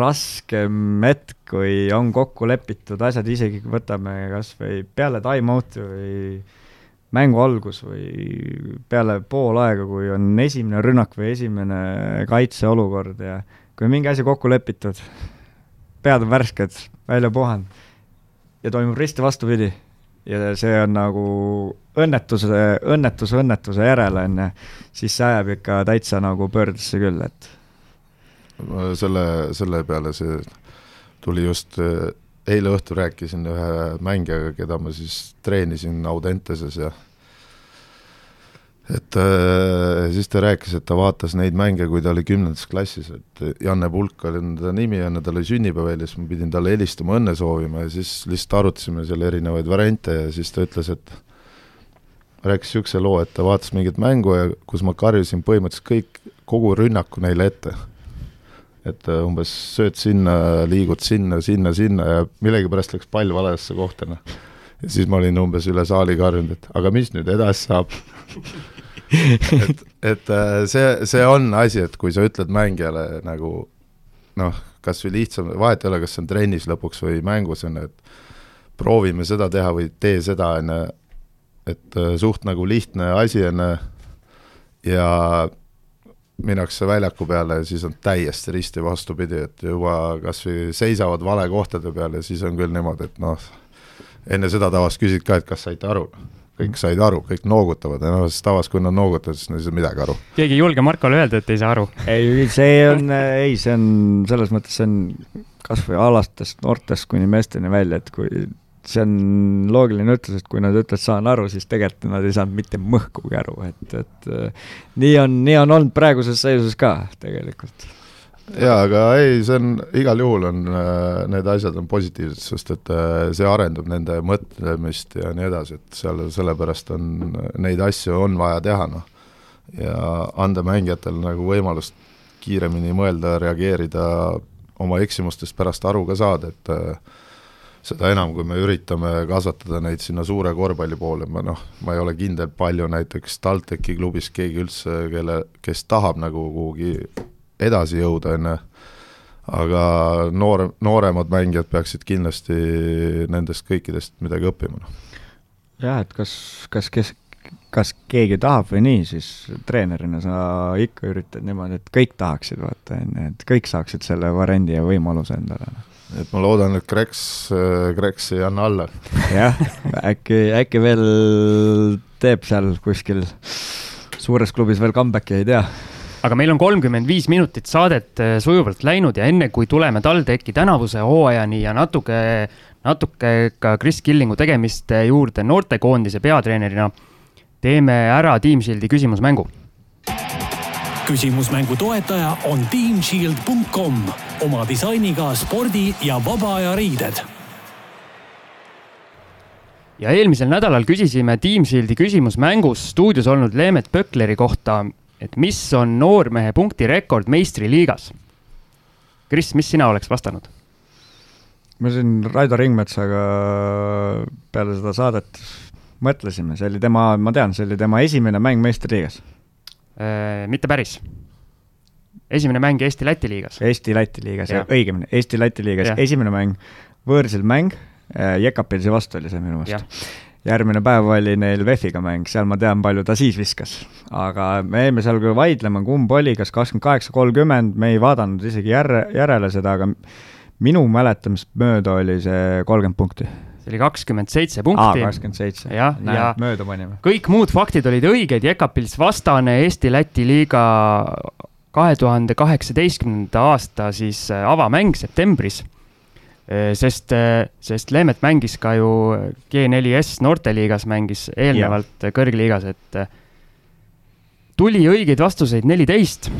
raskem hetk, kui on kokku lepitud asjad, isegi kui võtame kas või peale time-out'i või mängu algus või peale pool aega, kui on esimene rünnak või esimene kaitseolukord ja kui mingi asi kokku lepitud, pead on värsked, välja puhanud ja toimub risti vastupidi. ja see on nagu õnnetuse, õnnetuse õnnetuse järel, on ju, siis see ajab ikka täitsa nagu pöördesse küll, et selle, selle peale see tuli just eile õhtul rääkisin ühe mängijaga, keda ma siis treenisin Audenteses ja et äh, siis ta rääkis, et ta vaatas neid mänge, kui ta oli kümnendas klassis, et Janne Pulk oli ta nimi, enne tal oli sünnipäev ees, ma pidin talle helistama, õnne soovima ja siis lihtsalt arutasime seal erinevaid variante ja siis ta ütles, et rääkis niisuguse loo, et ta vaatas mingit mängu ja kus ma karjusin põhimõtteliselt kõik, kogu rünnaku neile ette. et äh, umbes sööd sinna, liigud sinna, sinna, sinna ja millegipärast läks pall valesse kohta, noh. ja siis ma olin umbes üle saali karjunud, et aga mis nüüd edasi saab <laughs> et, et äh, see, see on asi, et kui sa ütled mängijale nagu noh, kas või lihtsam, vahet ei ole, kas see on trennis lõpuks või mängus, on ju, et proovime seda teha või tee seda, on ju, et äh, suht nagu lihtne asi, on ju, ja minnakse väljaku peale ja siis on täiesti risti vastupidi, et juba kas või seisavad vale kohtade peal ja siis on küll niimoodi, et noh, enne seda tavaliselt küsid ka, et kas saite aru kõik said aru, kõik noogutavad ja noh, tavas, kui nad noogutavad, siis nad ei saa midagi aru. keegi ei julge Markole öelda, et ei saa aru. ei, see on, ei, see on selles mõttes, see on kasvõi alastest noortest kuni meesteni välja, et kui see on loogiline ütlus, et kui nad ütlevad, saan aru, siis tegelikult nad ei saanud mitte mõhkugi aru, et, et nii on, nii on olnud praeguses seisus ka tegelikult jaa, aga ei, see on, igal juhul on, äh, need asjad on positiivsed, sest et äh, see arendab nende mõtlemist ja nii edasi, et seal sellepärast on, neid asju on vaja teha, noh. ja anda mängijatele nagu võimalust kiiremini mõelda, reageerida, oma eksimustest pärast aru ka saada, et äh, seda enam, kui me üritame kasvatada neid sinna suure korvpalli poole, ma noh, ma ei ole kindel, palju näiteks TalTechi klubis keegi üldse, kelle, kes tahab nagu kuhugi edasi jõuda, on ju, aga noor, nooremad mängijad peaksid kindlasti nendest kõikidest midagi õppima, noh. jah, et kas, kas, kes, kas keegi tahab või nii, siis treenerina sa ikka üritad niimoodi, et kõik tahaksid, vaata, on ju, et kõik saaksid selle variandi ja võimaluse endale. Noh. et ma loodan, et Kreks, Kreks ei anna alla. jah, äkki, äkki veel teeb seal kuskil suures klubis veel comeback'i, ei tea aga meil on kolmkümmend viis minutit saadet äh, sujuvalt läinud ja enne kui tuleme TalTechi tänavuse hooajani ja natuke, natuke ka Kris Killingu tegemiste juurde noortekoondise peatreenerina, teeme ära Team Shieldi küsimusmängu. küsimusmängu toetaja on teamshield.com oma disainiga spordi ja vaba aja riided ja eelmisel nädalal küsisime Team Shieldi küsimusmängus stuudios olnud Leemet Pökleri kohta, et mis on noormehe punktirekord meistriliigas? Kris, mis sina oleks vastanud? me siin Raido Ringmetsaga peale seda saadet mõtlesime, see oli tema, ma tean, see oli tema esimene mäng meistriliigas äh,. mitte päris. esimene mäng Eesti-Läti liigas. Eesti-Läti liigas, õigemini, Eesti-Läti liigas, esimene mäng, võõrsil mäng, äh, Jekapilsi vastu oli see minu meelest järgmine päev oli neil VEF-iga mäng, seal ma tean, palju ta siis viskas. aga me jäime seal küll vaidlema, kumb oli, kas kakskümmend kaheksa, kolmkümmend, me ei vaadanud isegi järre, järele seda, aga minu mäletamist mööda oli see kolmkümmend punkti. see oli kakskümmend seitse punkti. kakskümmend seitse. jah, ja mööda panime. kõik muud faktid olid õiged, Jekapils vastane Eesti-Läti liiga kahe tuhande kaheksateistkümnenda aasta siis avamäng septembris sest, äh, sest Leemet mängis ka ju G4S noorteliigas, mängis eelnevalt ja. kõrgliigas, et äh, tuli õigeid vastuseid neliteist.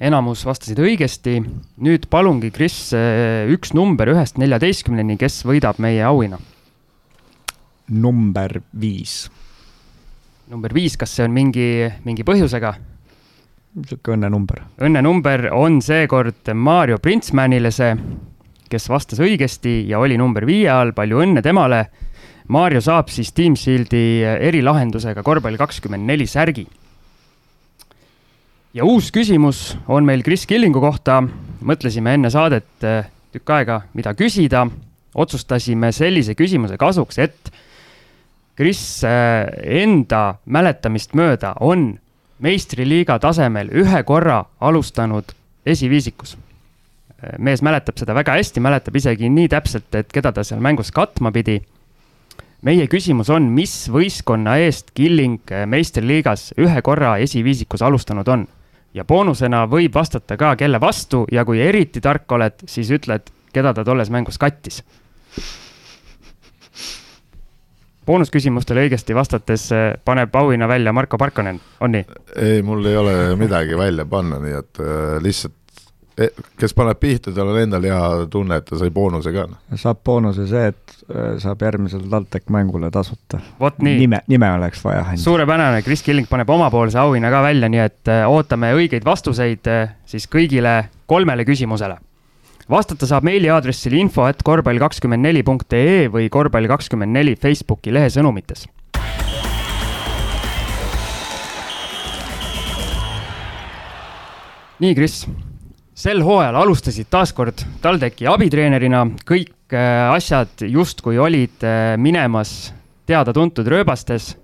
enamus vastasid õigesti. nüüd palungi, Kris, üks number ühest neljateistkümneni, kes võidab meie auhinna? number viis. number viis, kas see on mingi, mingi põhjusega? niisugune õnnenumber. õnnenumber on seekord Mario Printsmanile see kes vastas õigesti ja oli number viie all, palju õnne temale. Maarjo saab siis Team Shieldi erilahendusega korvpalli kakskümmend neli särgi. ja uus küsimus on meil Kris Killingu kohta. mõtlesime enne saadet eh, tükk aega, mida küsida. otsustasime sellise küsimuse kasuks, et Kris eh, enda mäletamist mööda on meistriliiga tasemel ühe korra alustanud esiviisikus mees mäletab seda väga hästi, mäletab isegi nii täpselt, et keda ta seal mängus katma pidi. meie küsimus on, mis võistkonna eest Killing meistriliigas ühe korra esiviisikus alustanud on? ja boonusena võib vastata ka, kelle vastu ja kui eriti tark oled, siis ütled, keda ta tolles mängus kattis. boonusküsimustele õigesti vastates eh, paneb auhinna välja Marko Parkonen, on nii? ei, mul ei ole midagi välja panna, nii et äh, lihtsalt kes paneb pihta, tal on endal hea tunne, et ta sai boonuse ka. Noh. saab boonuse see, et äh, saab järgmisel TalTech mängule tasuta. nime, nime oleks vaja suurepärane, Kris Killing paneb omapoolse auhinna ka välja, nii et äh, ootame õigeid vastuseid siis kõigile kolmele küsimusele. vastata saab meiliaadressil info at korvpall kakskümmend neli punkt ee või korvpall kakskümmend neli Facebooki lehesõnumites nii, Kris sel hooajal alustasid taaskord TalTechi abitreenerina, kõik äh, asjad justkui olid äh, minemas teada-tuntud rööbastes,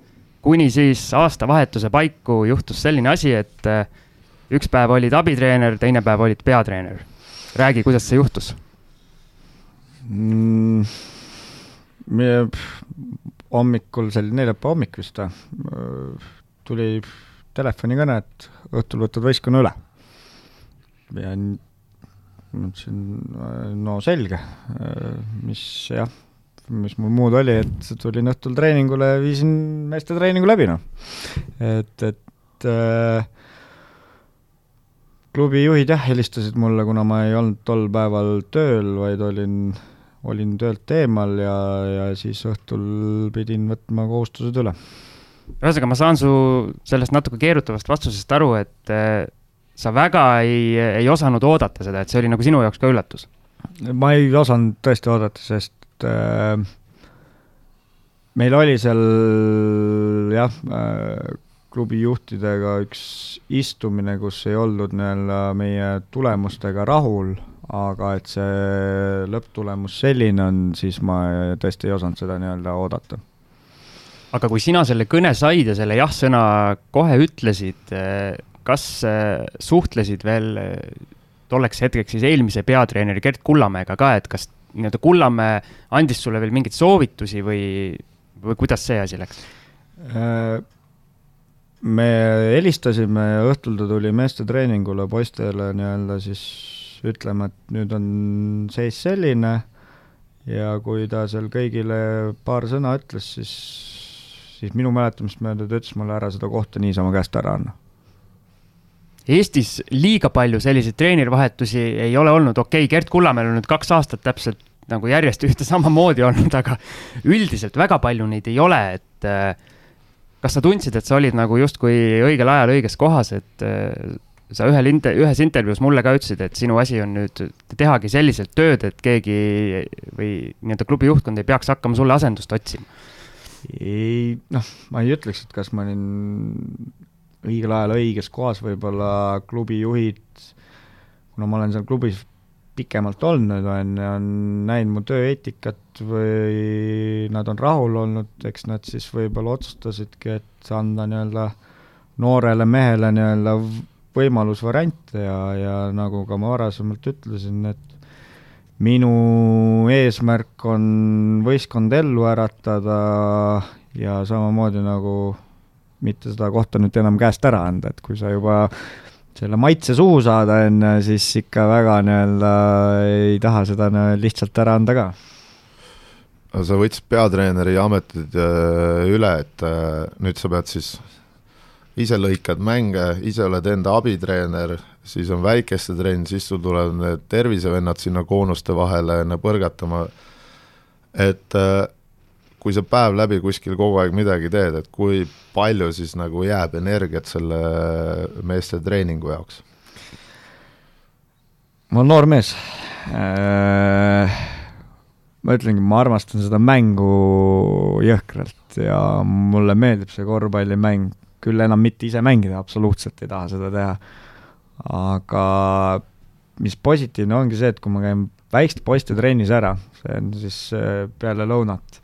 kuni siis aastavahetuse paiku juhtus selline asi, et äh, üks päev olid abitreener, teine päev olid peatreener. räägi, kuidas see juhtus mm,? hommikul, see oli neljapäeva hommik vist või, tuli telefonikõne, et õhtul võtad võistkonna üle. Ja mõtlesin, no selge, mis jah, mis mul muud oli, et tulin õhtul treeningule ja viisin meeste treeningu läbi, noh. et, et äh, klubi juhid jah, helistasid mulle, kuna ma ei olnud tol päeval tööl, vaid olin, olin töölt eemal ja, ja siis õhtul pidin võtma kohustused üle. ühesõnaga, ma saan su sellest natuke keerutavast vastusest aru, et sa väga ei, ei osanud oodata seda, et see oli nagu sinu jaoks ka üllatus? ma ei osanud tõesti oodata, sest äh, meil oli seal jah äh,, klubi juhtidega üks istumine, kus ei oldud nii-öelda meie tulemustega rahul, aga et see lõpptulemus selline on, siis ma tõesti ei osanud seda nii-öelda oodata aga kui sina selle kõne said ja selle jah-sõna kohe ütlesid, äh, kas äh, suhtlesid veel äh, tolleks hetkeks siis eelmise peatreeneri Gerd Kullamäega ka, et kas nii-öelda Kullamäe andis sulle veel mingeid soovitusi või, või kuidas see asi läks? Äh, me helistasime ja õhtul ta tuli meestetreeningule poistele nii-öelda siis ütlema, et nüüd on seis selline ja kui ta seal kõigile paar sõna ütles, siis, siis minu mäletamist mööda ta ütles mulle ära seda kohta niisama käest ära anda Eestis liiga palju selliseid treenerivahetusi ei ole olnud, okei okay,, Gerd Kullamäel on nüüd kaks aastat täpselt nagu järjest ühte <laughs> samamoodi olnud, aga üldiselt väga palju neid ei ole, et äh, kas sa tundsid, et sa olid nagu justkui õigel ajal õiges kohas, et äh, sa ühel inter-, ühes intervjuus mulle ka ütlesid, et sinu asi on nüüd tehagi selliselt tööd, et keegi või nii-öelda klubi juhtkond ei peaks hakkama sulle asendust otsima? ei, noh, ma ei ütleks, et kas ma olin õigel ajal õiges kohas, võib-olla klubi juhid, kuna ma olen seal klubis pikemalt olnud, on on näinud mu tööeetikat või nad on rahul olnud, eks nad siis võib-olla otsustasidki, et anda nii-öelda noorele mehele nii-öelda võimalus variante ja, ja nagu ka ma varasemalt ütlesin, et minu eesmärk on võistkond ellu äratada ja samamoodi nagu mitte seda kohta nüüd enam käest ära anda, et kui sa juba selle maitse suhu saada enne, siis ikka väga nii-öelda ei taha seda lihtsalt ära anda ka. sa võtsid peatreeneri ametid äh, üle, et äh, nüüd sa pead siis, ise lõikad mänge, ise oled enda abitreener, siis on väikeste trenn, siis sul tulevad need tervisevennad sinna koonuste vahele põrgatama, et äh, kui sa päev läbi kuskil kogu aeg midagi teed, et kui palju siis nagu jääb energiat selle meeste treeningu jaoks? ma olen noor mees äh,. ma ütlengi, ma armastan seda mängu jõhkralt ja mulle meeldib see korvpallimäng, küll enam mitte ise mängida, absoluutselt ei taha seda teha. aga mis positiivne ongi see, et kui ma käin väikeste poiste trennis ära, see on siis äh, peale lõunat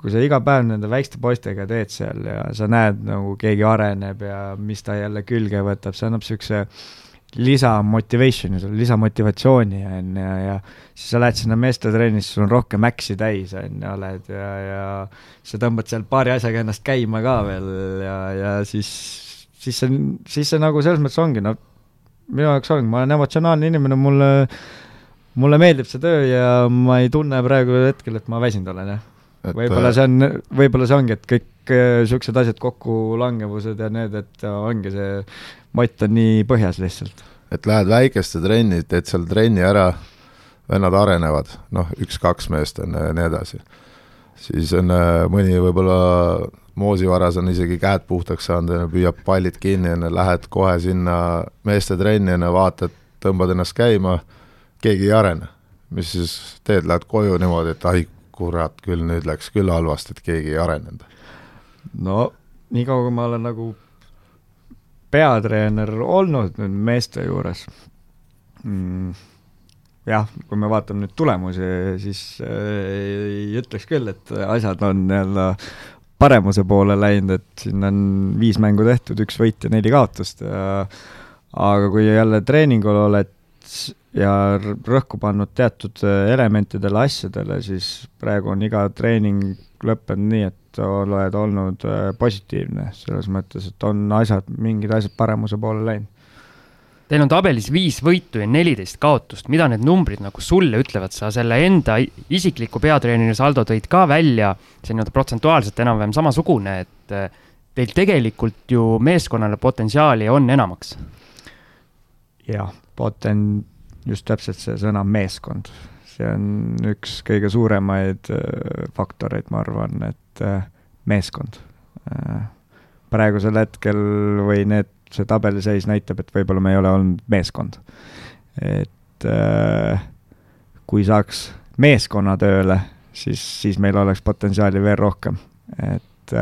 kui sa iga päev nende väikeste poistega teed seal ja sa näed nagu keegi areneb ja mis ta jälle külge võtab, see annab niisuguse lisamotivation'i sulle, lisamotivatsiooni, on ju, ja, siis sa lähed sinna meestetrennis, sul on rohkem äksi täis, on ju, oled ja, ja sa tõmbad seal paari asjaga ennast käima ka veel ja, ja siis, siis see, siis see nagu selles mõttes ongi, no minu jaoks ongi, ma olen emotsionaalne inimene, mulle, mulle meeldib see töö ja ma ei tunne praegu hetkel, et ma väsinud olen, jah võib-olla äh, see on, võib-olla see ongi, et kõik niisugused äh, asjad, kokkulangevused ja need, et ongi see mott on nii põhjas lihtsalt. et lähed väikeste trenni, teed seal trenni ära, vennad arenevad, noh, üks-kaks meest on ja nii edasi. siis on äh, mõni võib-olla moosivaras on isegi käed puhtaks saanud püüab pallid kinni ja lähed kohe sinna meeste trenni ja vaatad, tõmbad ennast käima, keegi ei arene. mis siis teed, lähed koju niimoodi, et ai, kurat küll, nüüd läks küll halvasti, et keegi ei arenenud. no niikaua, kui ma olen nagu peatreener olnud nüüd meeste juures mm,, jah, kui me vaatame nüüd tulemusi, siis äh, ei ütleks küll, et asjad on nii-öelda paremuse poole läinud, et siin on viis mängu tehtud, üks võit ja neli kaotust ja aga kui jälle treeningul oled, ja rõhku pannud teatud äh, elementidele, asjadele, siis praegu on iga treening lõppenud nii, et oled olnud äh, positiivne, selles mõttes, et on asjad, mingid asjad paremuse poole läinud. Teil on tabelis viis võitu ja neliteist kaotust, mida need numbrid nagu sulle ütlevad, sa selle enda isikliku peatreeneri saldo tõid ka välja, see nii-öelda protsentuaalselt enam-vähem samasugune, et äh, teil tegelikult ju meeskonnale potentsiaali on enamaks. jah, poten-, just täpselt see sõna meeskond, see on üks kõige suuremaid äh, faktoreid, ma arvan, et äh, meeskond. Äh, praegusel hetkel või need, see tabeliseis näitab, et võib-olla me ei ole olnud meeskond. et kui saaks meeskonna tööle, siis, siis meil oleks potentsiaali veel rohkem, et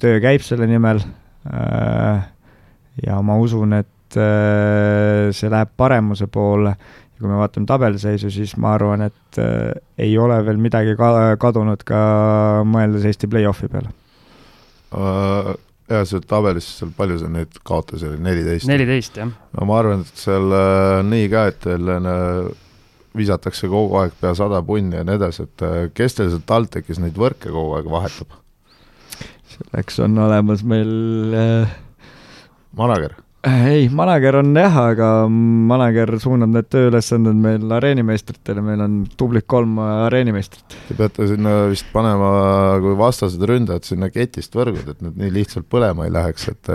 töö käib selle nimel ja ma usun, et et äh, see läheb paremuse poole ja kui me vaatame tabeliseisu, siis ma arvan, et äh, ei ole veel midagi ka kadunud ka mõeldes Eesti play-off'i peale uh,. Jaa, see tabelis seal palju seal neid kaotusi oli, neliteist? neliteist, jah. no ma arvan, et seal nii ka, et teil uh, visatakse kogu aeg pea sada punni ja nii edasi, et kes teil sealt TalTechis neid võrke kogu aeg vahetab? selleks on olemas meil äh... manager ei, manager on jah, aga manager suunab need tööülesanded meil areenimeistritele, meil on tublid kolm areenimeistrit. Te peate sinna vist panema, kui vastased ründajad, sinna ketist võrgud, et need nii lihtsalt põlema ei läheks, et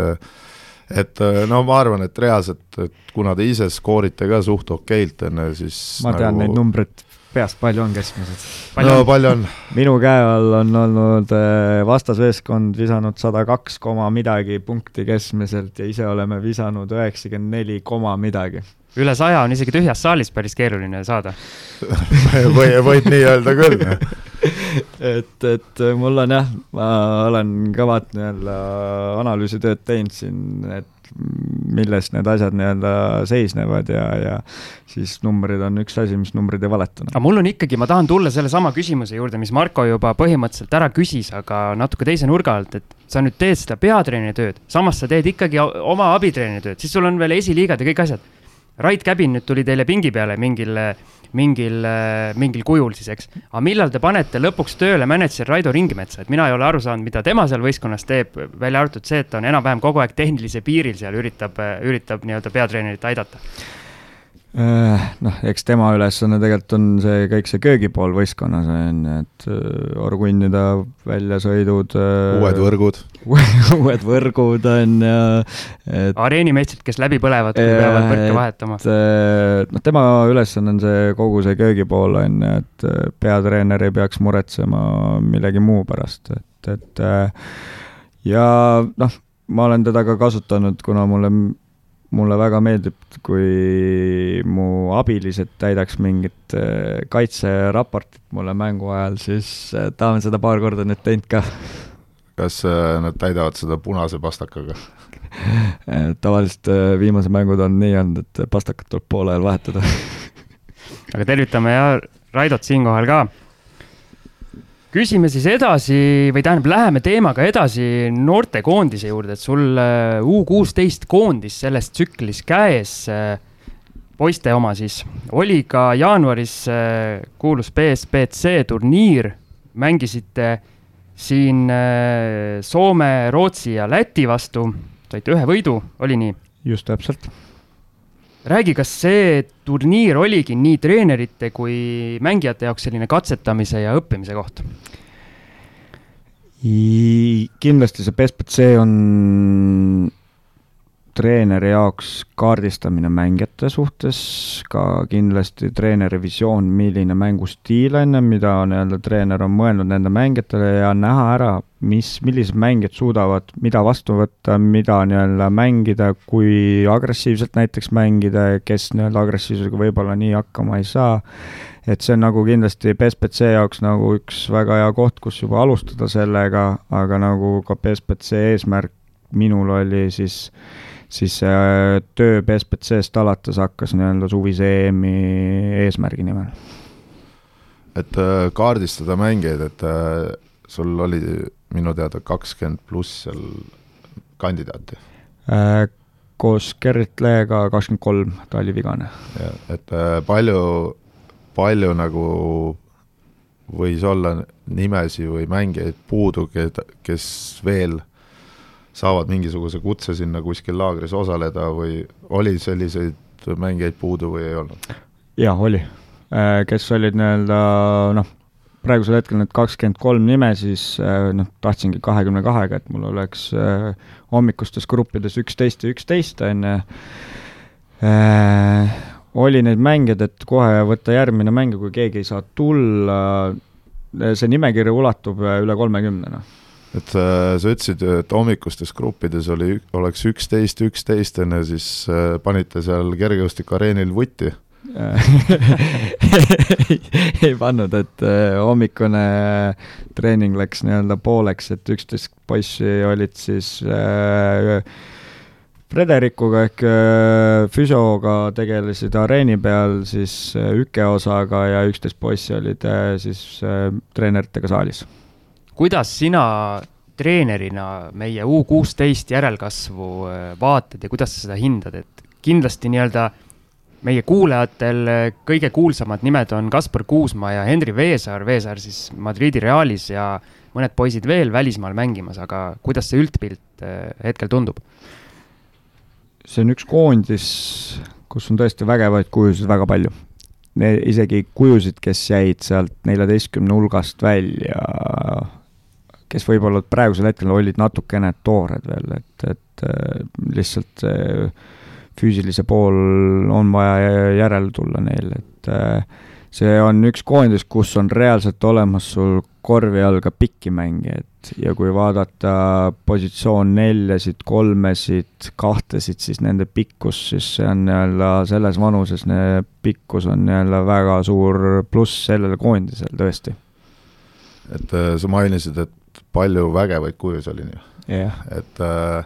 et no ma arvan, et reaalselt, et kuna te ise skoorite ka suht okeilt, on ju, siis ma tean nagu... neid numbreid peast, palju on keskmiselt? no palju on? minu käe all on olnud äh, vastasmeeskond visanud sada kaks koma midagi punkti keskmiselt ja ise oleme visanud üheksakümmend neli koma midagi. üle saja on isegi tühjas saalis päris keeruline saada <laughs> või, võib nii öelda küll <laughs> et, et mul on jah, ma olen kõvat nii-öelda analüüsitööd teinud siin, et milles need asjad nii-öelda seisnevad ja, ja siis numbrid on üks asi, mis numbrid ei valeta. aga mul on ikkagi, ma tahan tulla sellesama küsimuse juurde, mis Marko juba põhimõtteliselt ära küsis, aga natuke teise nurga alt, et sa nüüd teed seda peatreeneri tööd, samas sa teed ikkagi oma abitreeneri tööd, siis sul on veel esiliigad ja kõik asjad. Rait Käbin nüüd tuli teile pingi peale mingil mingil, mingil kujul siis, eks. aga millal te panete lõpuks tööle mänedžer Raido Ringimetsa, et mina ei ole aru saanud, mida tema seal võistkonnas teeb, välja arvatud see, et ta on enam-vähem kogu aeg tehnilise piiril seal, üritab, üritab nii-öelda peatreenerit aidata noh, eks tema ülesanne tegelikult on see kõik see köögipool võistkonnas on ju, et äh, orgunnida väljasõidud. Äh, uued võrgud <laughs> uued võrgud on ju, et. areenimeistrid, kes läbi põlevad, kui peavad võrke vahetama. noh, tema ülesanne on see kogu see köögipool on ju, et peatreener ei peaks muretsema millegi muu pärast, et, et ja noh, ma olen teda ka kasutanud, kuna mulle mulle väga meeldib, kui mu abilised täidaks mingit äh, kaitseraportit mulle mängu ajal, siis äh, ta on seda paar korda nüüd teinud ka. kas äh, nad täidavad seda punase pastakaga? <laughs> Tavaliselt viimased mängud on nii olnud, et pastakat tuleb poole ajal vahetada. Aga tervitame ja Raidot siinkohal ka küsime siis edasi või tähendab, läheme teemaga edasi noortekoondise juurde, et sul äh, U kuusteist koondis selles tsüklis käes, äh, poiste oma siis, oli ka jaanuaris äh, kuulus BSBC turniir, mängisite siin Soome, Rootsi ja Läti vastu, saite ühe võidu, oli nii? just täpselt räägi, kas see turniir oligi nii treenerite kui mängijate jaoks selline katsetamise ja õppimise koht? kindlasti see BSBC on treeneri jaoks kaardistamine mängijate suhtes, ka kindlasti treeneri visioon, milline mängustiil on ja mida nii-öelda treener on mõelnud nende mängijatele ja näha ära, mis, millised mängijad suudavad mida vastu võtta, mida nii-öelda mängida, kui agressiivselt näiteks mängida ja kes nii-öelda agressiivsusega võib-olla nii hakkama ei saa. et see on nagu kindlasti BSBC jaoks nagu üks väga hea koht, kus juba alustada sellega, aga nagu ka BSBC eesmärk minul oli siis siis see äh, töö BSBC-st alates hakkas nii-öelda suvise EM-i eesmärgi nimel. et äh, kaardistada mängijaid, et äh, sul oli minu teada kakskümmend pluss seal kandidaati? koos Gerrit Leega kakskümmend kolm, ta oli vigane. et äh, palju, palju nagu võis olla nimesi või mängijaid puudu, kes veel saavad mingisuguse kutse sinna kuskil laagris osaleda või oli selliseid mängijaid puudu või ei olnud? jah, oli. Äh, kes olid nii-öelda noh, praegusel hetkel need kakskümmend kolm nime, siis äh, noh, tahtsingi kahekümne kahega, et mul oleks äh, hommikustes gruppides üksteist ja üksteist, on ju. oli neid mängijaid, et kohe võtta järgmine mäng ja kui keegi ei saa tulla, see nimekiri ulatub üle kolmekümne, noh et äh, sa ütlesid, et hommikustes gruppides oli, oleks üksteist, üksteist, on ju, siis äh, panite seal kergejõustikuareenil vutti <laughs> ei pannud, et äh, hommikune treening läks nii-öelda pooleks, et üksteist poissi olid siis äh, Frederikuga ehk äh, füsioga tegelesid areeni peal siis äh, üke osaga ja üksteist poissi olid äh, siis äh, treeneritega saalis. Kuidas sina treenerina meie U kuusteist järelkasvu äh, vaatad ja kuidas sa seda hindad, et kindlasti nii-öelda meie kuulajatel äh, kõige kuulsamad nimed on Kaspar Kuusma ja Henri Veesaar, Veesaar siis Madridi Realis ja mõned poisid veel välismaal mängimas, aga kuidas see üldpilt äh, hetkel tundub? see on üks koondis, kus on tõesti vägevaid kujusid väga palju isegi kujusid, kes jäid sealt neljateistkümne hulgast välja kes võib-olla praegusel hetkel olid natukene toored veel, et, et äh, lihtsalt see füüsilise pool on vaja järele tulla neil, et äh, see on üks koondis, kus on reaalselt olemas sul korvi all ka pikki mängijaid. Ja kui vaadata positsioon neljasid, kolmesid, kahtesid, siis nende pikkus, siis see on nii-öelda selles vanuses, pikkus on nii-öelda väga suur pluss sellele koondisele tõesti. et äh, sa mainisid, et palju vägevaid kujusid oli nii. Yeah.. et äh,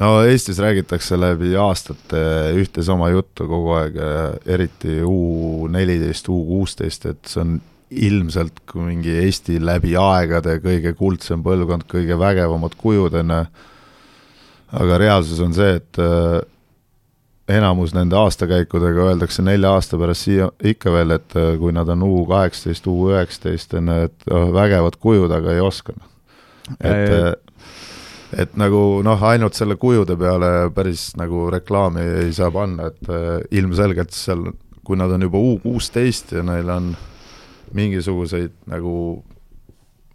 no Eestis räägitakse läbi aastate ühte sama juttu kogu aeg, eriti U neliteist, U kuusteist, et see on ilmselt kui mingi Eesti läbi aegade kõige kuldsem põlvkond, kõige vägevamad kujud, on ju, aga reaalsus on see, et äh, enamus nende aastakäikudega öeldakse nelja aasta pärast siia ikka veel, et äh, kui nad on U kaheksateist, U üheksateist, on ju, et oh, vägevad kujud, aga ei oska. et, äh, et nagu noh, ainult selle kujude peale päris nagu reklaami ei saa panna, et äh, ilmselgelt seal, kui nad on juba U kuusteist ja neil on mingisuguseid nagu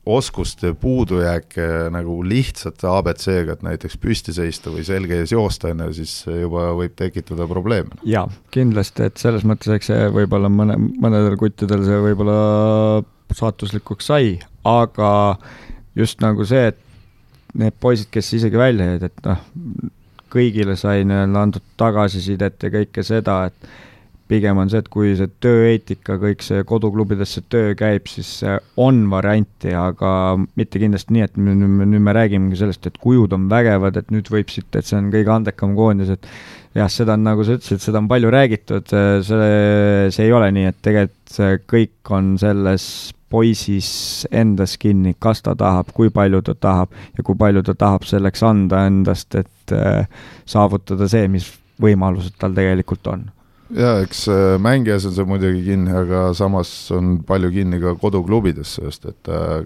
oskuste puudujääke nagu lihtsate abc-ga, et näiteks püsti seista või selge ees joosta, on ju, siis juba võib tekitada probleeme. jaa, kindlasti, et selles mõttes, eks see võib-olla mõne, mõnedel kuttidel see võib-olla saatuslikuks sai, aga just nagu see, et need poisid, kes isegi välja jäid, et noh, kõigile sai nii-öelda antud tagasisidet ja kõike seda, et pigem on see, et kui see tööeetika, kõik see koduklubidesse töö käib, siis on varianti, aga mitte kindlasti nii, et nüüd, nüüd me räägimegi sellest, et kujud on vägevad, et nüüd võib siit, et see on kõige andekam koondis, et jah, seda on, nagu sa ütlesid, seda on palju räägitud, see, see ei ole nii, et tegelikult see kõik on selles poisis endas kinni, kas ta tahab, kui palju ta tahab ja kui palju ta tahab selleks anda endast, et äh, saavutada see, mis võimalused tal tegelikult on. Jaa, eks äh, mängijas on see muidugi kinni, aga samas on palju kinni ka koduklubides, sest et äh,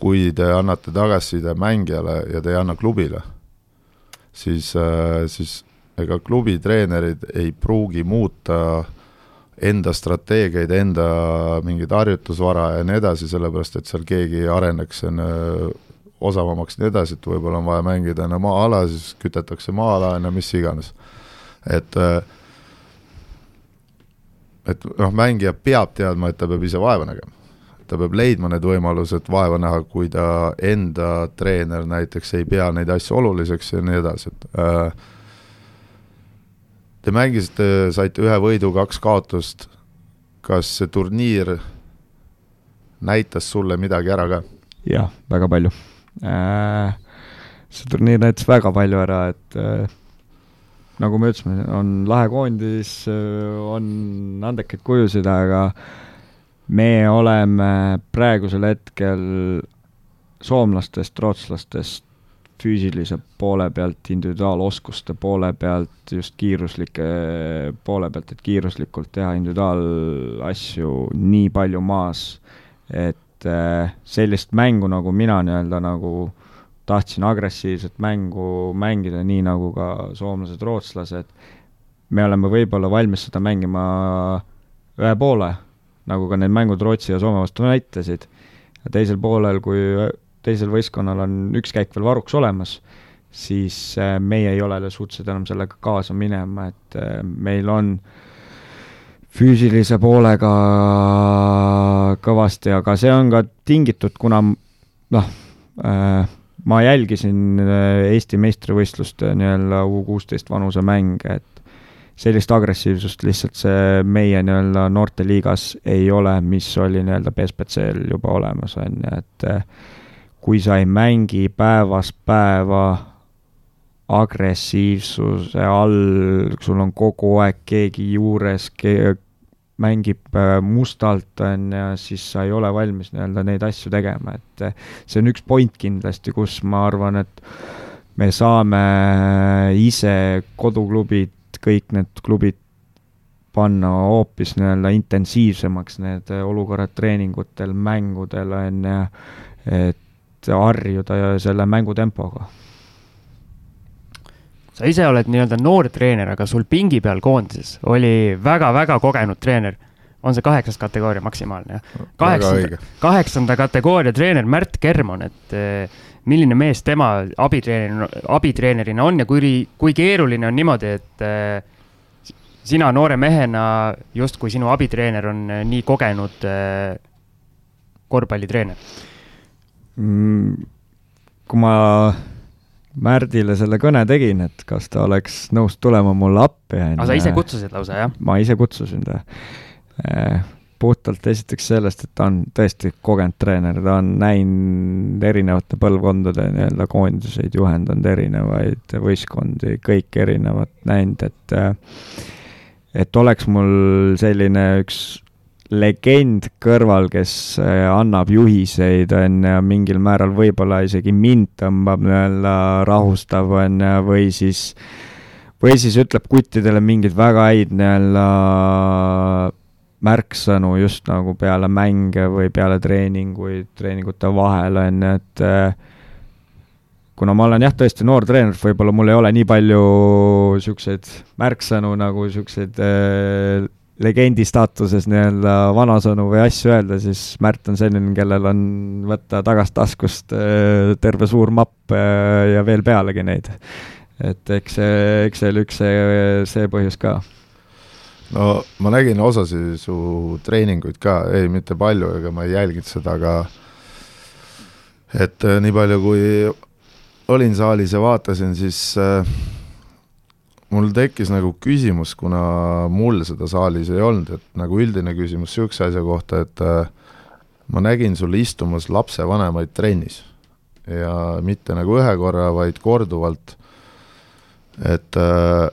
kui te annate tagasiside mängijale ja te ei anna klubile, siis, äh, siis ega klubi treenerid ei pruugi muuta enda strateegiaid, enda mingeid harjutusvara ja nii edasi, sellepärast et seal keegi areneks on osavamaks ja nii edasi, et võib-olla on vaja mängida enne maa-ala, siis kütetakse maa-ala, on ju, mis iganes. et äh, et noh, mängija peab teadma, et ta peab ise vaeva nägema. ta peab leidma need võimalused vaeva näha, kui ta enda treener näiteks ei pea neid asju oluliseks ja nii edasi, et äh, Te mängisite, saite ühe võidu, kaks kaotust, kas see turniir näitas sulle midagi ära ka? jah, väga palju äh,. see turniir näitas väga palju ära, et äh, nagu me ütlesime, on lahe koondis, on andekaid kujusid, aga me oleme praegusel hetkel soomlastest, rootslastest füüsilise poole pealt, individuaaloskuste poole pealt, just kiiruslike poole pealt, et kiiruslikult teha individuaalasju nii palju maas, et äh, sellist mängu, nagu mina nii-öelda nagu tahtsin agressiivset mängu mängida, nii nagu ka soomlased, rootslased, me oleme võib-olla valmis seda mängima ühe poole, nagu ka need mängud Rootsi ja Soome vastu näitasid, teisel poolel, kui teisel võistkonnal on üks käik veel varuks olemas, siis äh, meie ei ole suutelised enam sellega kaasa minema, et äh, meil on füüsilise poolega kõvasti, aga see on ka tingitud, kuna noh, äh, ma jälgisin Eesti meistrivõistluste nii-öelda U kuusteist vanuse mänge, et sellist agressiivsust lihtsalt see meie nii-öelda noorteliigas ei ole, mis oli nii-öelda BSBC-l juba olemas, on ju, et kui sa ei mängi päevast päeva agressiivsuse all, sul on kogu aeg keegi juures ke, mängib äh, mustalt, on ju, siis sa ei ole valmis nii-öelda neid asju tegema, et äh, see on üks point kindlasti, kus ma arvan, et me saame ise koduklubid, kõik need klubid panna hoopis nii-öelda intensiivsemaks need olukorrad treeningutel, mängudel, on ju, et harjuda selle mängutempoga. sa ise oled nii-öelda noor treener, aga sul pingi peal koondises oli väga-väga kogenud treener. on see kaheksas kategooria maksimaalne, jah? kaheksanda, kaheksanda kategooria treener Märt Kermon, et eh, milline mees tema abitreenerina, abitreenerina on ja kui, kui keeruline on niimoodi, et eh, sina noore mehena, justkui sinu abitreener on eh, nii kogenud korvpallitreener kui ma Märdile selle kõne tegin, et kas ta oleks nõus tulema mulle appi. aga sa ise kutsusid lausa, jah? ma ise kutsusin ta. Eh, puhtalt esiteks sellest, et ta on tõesti kogenud treener, ta on näinud erinevate põlvkondade nii-öelda koondiseid, juhendanud erinevaid võistkondi, kõik erinevat näinud, et et oleks mul selline üks legend kõrval, kes äh, annab juhiseid, on ju, mingil määral võib-olla isegi mind tõmbab nii-öelda rahustav, on ju, või siis, või siis ütleb kuttidele mingeid väga häid nii-öelda märksõnu just nagu peale mänge või peale treeninguid, treeningute vahel, on ju, et äh, kuna ma olen jah, tõesti noor treener, võib-olla mul ei ole nii palju niisuguseid märksõnu nagu niisuguseid äh, legendi staatuses nii-öelda vanasõnu või asju öelda, siis Märt on selline, kellel on võtta tagasi taskust äh, terve suur mapp äh, ja veel pealegi neid. et eks see, eks see oli üks see, see põhjus ka. no ma nägin osasid su treeninguid ka, ei mitte palju, ega ma ei jälginud seda, aga et äh, nii palju, kui olin saalis ja vaatasin, siis äh, mul tekkis nagu küsimus, kuna mul seda saalis ei olnud, et nagu üldine küsimus niisuguse asja kohta, et äh, ma nägin sul istumas lapsevanemaid trennis. Ja mitte nagu ühe korra, vaid korduvalt, et äh,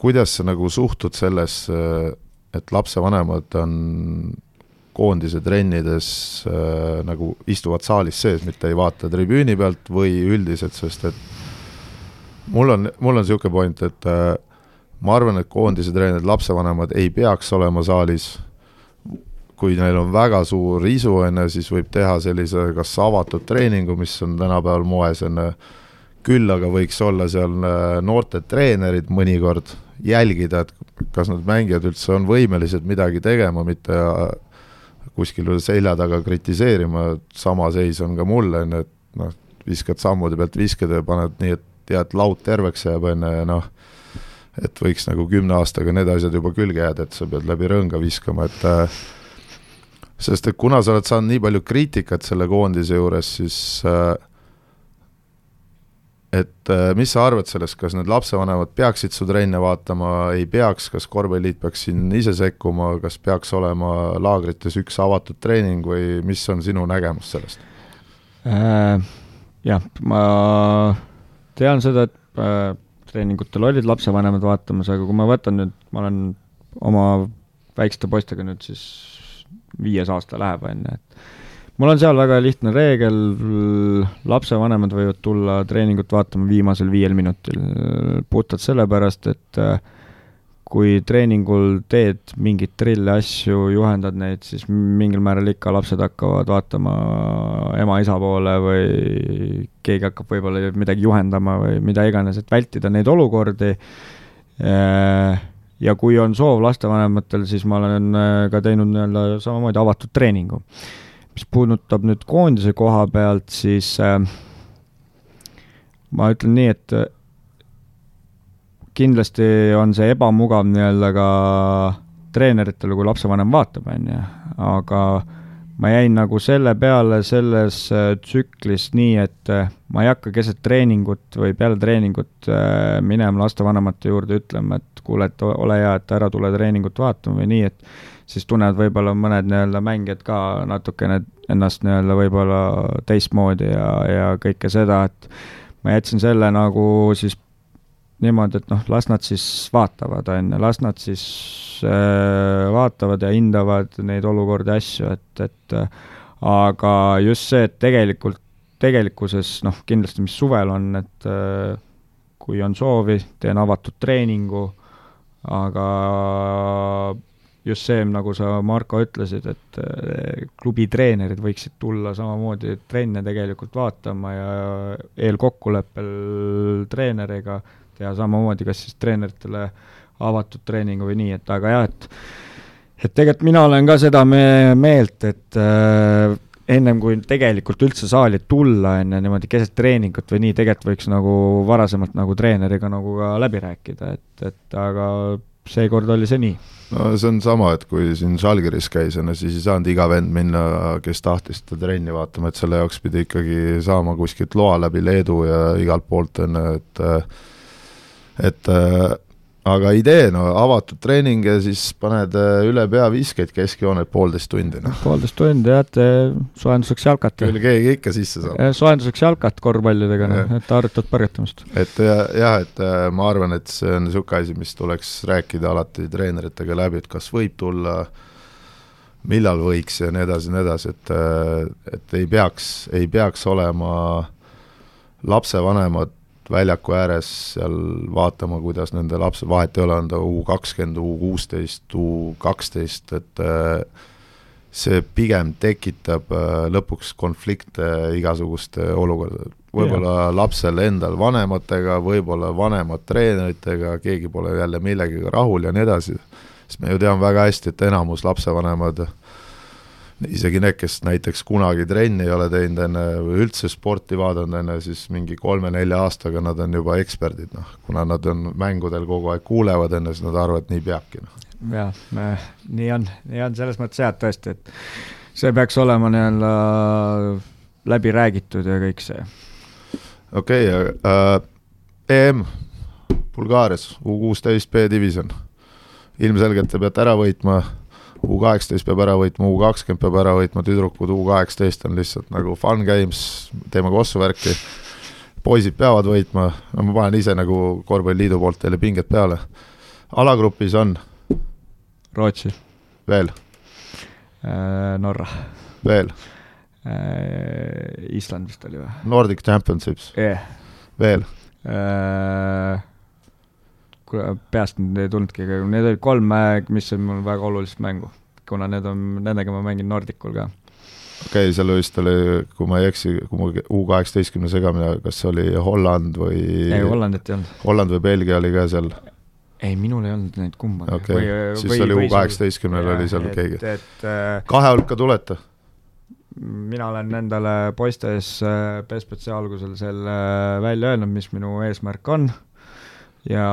kuidas sa nagu suhtud sellesse, et lapsevanemad on koondise trennides äh, nagu istuvad saalis sees, mitte ei vaata tribüüni pealt või üldiselt, sest et mul on, mul on niisugune point, et äh, ma arvan, et koondise treenerid, lapsevanemad ei peaks olema saalis, kui neil on väga suur isu, on ju, siis võib teha sellise kas avatud treeningu, mis on tänapäeval moes, on ju, küll aga võiks olla seal äh, noorte treenerid mõnikord, jälgida, et kas need mängijad üldse on võimelised midagi tegema, mitte äh, kuskil selja taga kritiseerima, sama seis on ka mul, on ju, et noh, viskad sammude pealt viskad ja paned nii, et tead, laud terveks jääb, on ju, ja noh, et võiks nagu kümne aastaga need asjad juba külge jääda, et sa pead läbi rõnga viskama, et äh, sest et kuna sa oled saanud nii palju kriitikat selle koondise juures, siis äh, et äh, mis sa arvad sellest, kas need lapsevanemad peaksid su trenne vaatama, ei peaks, kas korvpalliliit peaks siin ise sekkuma, kas peaks olema laagrites üks avatud treening või mis on sinu nägemus sellest äh,? Jah, ma tean seda, et äh, treeningutel olid lapsevanemad vaatamas, aga kui ma võtan nüüd, ma olen oma väikeste poistega nüüd siis viies aasta läheb, on ju, et mul on seal väga lihtne reegel, lapsevanemad võivad tulla treeningut vaatama viimasel viiel minutil, puhtalt sellepärast, et äh, kui treeningul teed mingeid trille, asju, juhendad neid, siis mingil määral ikka lapsed hakkavad vaatama ema-isa poole või keegi hakkab võib-olla midagi juhendama või mida iganes, et vältida neid olukordi. Äh, ja kui on soov lastevanematel, siis ma olen äh, ka teinud nii-öelda samamoodi avatud treeningu. mis puudutab nüüd koondise koha pealt, siis äh, ma ütlen nii, et kindlasti on see ebamugav nii-öelda ka treeneritele, kui lapsevanem vaatab, on ju, aga ma jäin nagu selle peale selles äh, tsüklis nii, et äh, ma ei hakka keset treeningut või peale treeningut äh, minema lastevanemate juurde ütlema, et kuule, et ole hea, et ära tule treeningut vaatama või nii, et siis tunnevad võib-olla mõned nii-öelda mängijad ka natukene ennast nii-öelda võib-olla teistmoodi ja, ja kõike seda, et ma jätsin selle nagu siis niimoodi, et noh, las nad siis vaatavad, on ju, las nad siis äh, vaatavad ja hindavad neid olukordi, asju, et, et äh, aga just see, et tegelikult, tegelikkuses noh, kindlasti mis suvel on, et äh, kui on soovi, teen avatud treeningu, aga just see, nagu sa, Marko, ütlesid, et äh, klubi treenerid võiksid tulla samamoodi trenne tegelikult vaatama ja eelkokkuleppel treeneriga teha samamoodi, kas siis treeneritele avatud treeningu või nii, et aga jah, et et tegelikult mina olen ka seda me meelt, et äh, ennem kui tegelikult üldse saali tulla, on ju, niimoodi keset treeningut või nii, tegelikult võiks nagu varasemalt nagu treeneriga nagu ka läbi rääkida, et, et aga seekord oli see nii. no see on sama, et kui siin Žalgiris käis, on ju, siis ei saanud iga vend minna, kes tahtis seda trenni vaatama, et selle jaoks pidi ikkagi saama kuskilt loa läbi Leedu ja igalt poolt, on ju, et et äh, aga idee, no avatud treening ja siis paned äh, üle pea viskeid keskjoonelt poolteist tundi, noh. poolteist tundi jah, et äh, soojenduseks jalkat. küll keegi ikka sisse saab. soojenduseks jalkat korvpallidega, noh, et harjutad põrgatamist. et jah, et ma arvan, et see on niisugune asi, mis tuleks rääkida alati treeneritega läbi, et kas võib tulla, millal võiks ja nii edasi ja nii edasi, et et ei peaks, ei peaks olema lapsevanemad väljaku ääres seal vaatama, kuidas nende lapsed, vahet ei ole, on ta U kakskümmend, U kuusteist, U kaksteist, et äh, see pigem tekitab äh, lõpuks konflikte igasuguste olukordadega. võib-olla yeah. lapsel endal vanematega, võib-olla vanemad treeneritega, keegi pole jälle millegagi rahul ja nii edasi, sest me ju teame väga hästi, et enamus lapsevanemad äh, isegi need, kes näiteks kunagi trenni ei ole teinud enne või üldse sporti vaadanud enne, siis mingi kolme-nelja aastaga nad on juba eksperdid, noh, kuna nad on mängudel kogu aeg kuulevad enne, siis nad arvavad, et nii peabki, noh. jah, nii on, nii on selles mõttes jah, et tõesti, et see peaks olema nii-öelda läbi räägitud ja kõik see. okei okay, äh,, EM Bulgaarias, U kuusteist B-divisjon, ilmselgelt te peate ära võitma U kaheksateist peab ära võitma, U kakskümmend peab ära võitma, tüdrukud U kaheksateist on lihtsalt nagu fun games, teeme kossuvärki, poisid peavad võitma, no ma panen ise nagu korvpalliliidu poolt teile pinget peale. alagrupis on? Rootsi. veel äh,? Norra. veel äh,? Island vist oli või? Nordic Championships yeah.. veel äh,? Kuule, peast nüüd ei tulnudki, aga need olid kolm, mis on mul väga olulist mängu, kuna need on, nendega ma mängin Nordicul ka. okei okay,, seal vist oli, kui ma ei eksi, kui ma U kaheksateistkümne segamine, kas oli Holland või ei, Hollandit ei olnud. Holland või Belgia oli ka seal? ei, minul ei olnud neid kumbagi. okay., siis või, oli U kaheksateistkümnel oli seal et, keegi. äh, kahe hulka tulete? mina olen endale poistes äh, B-spetsi algusel selle välja öelnud, mis minu eesmärk on ja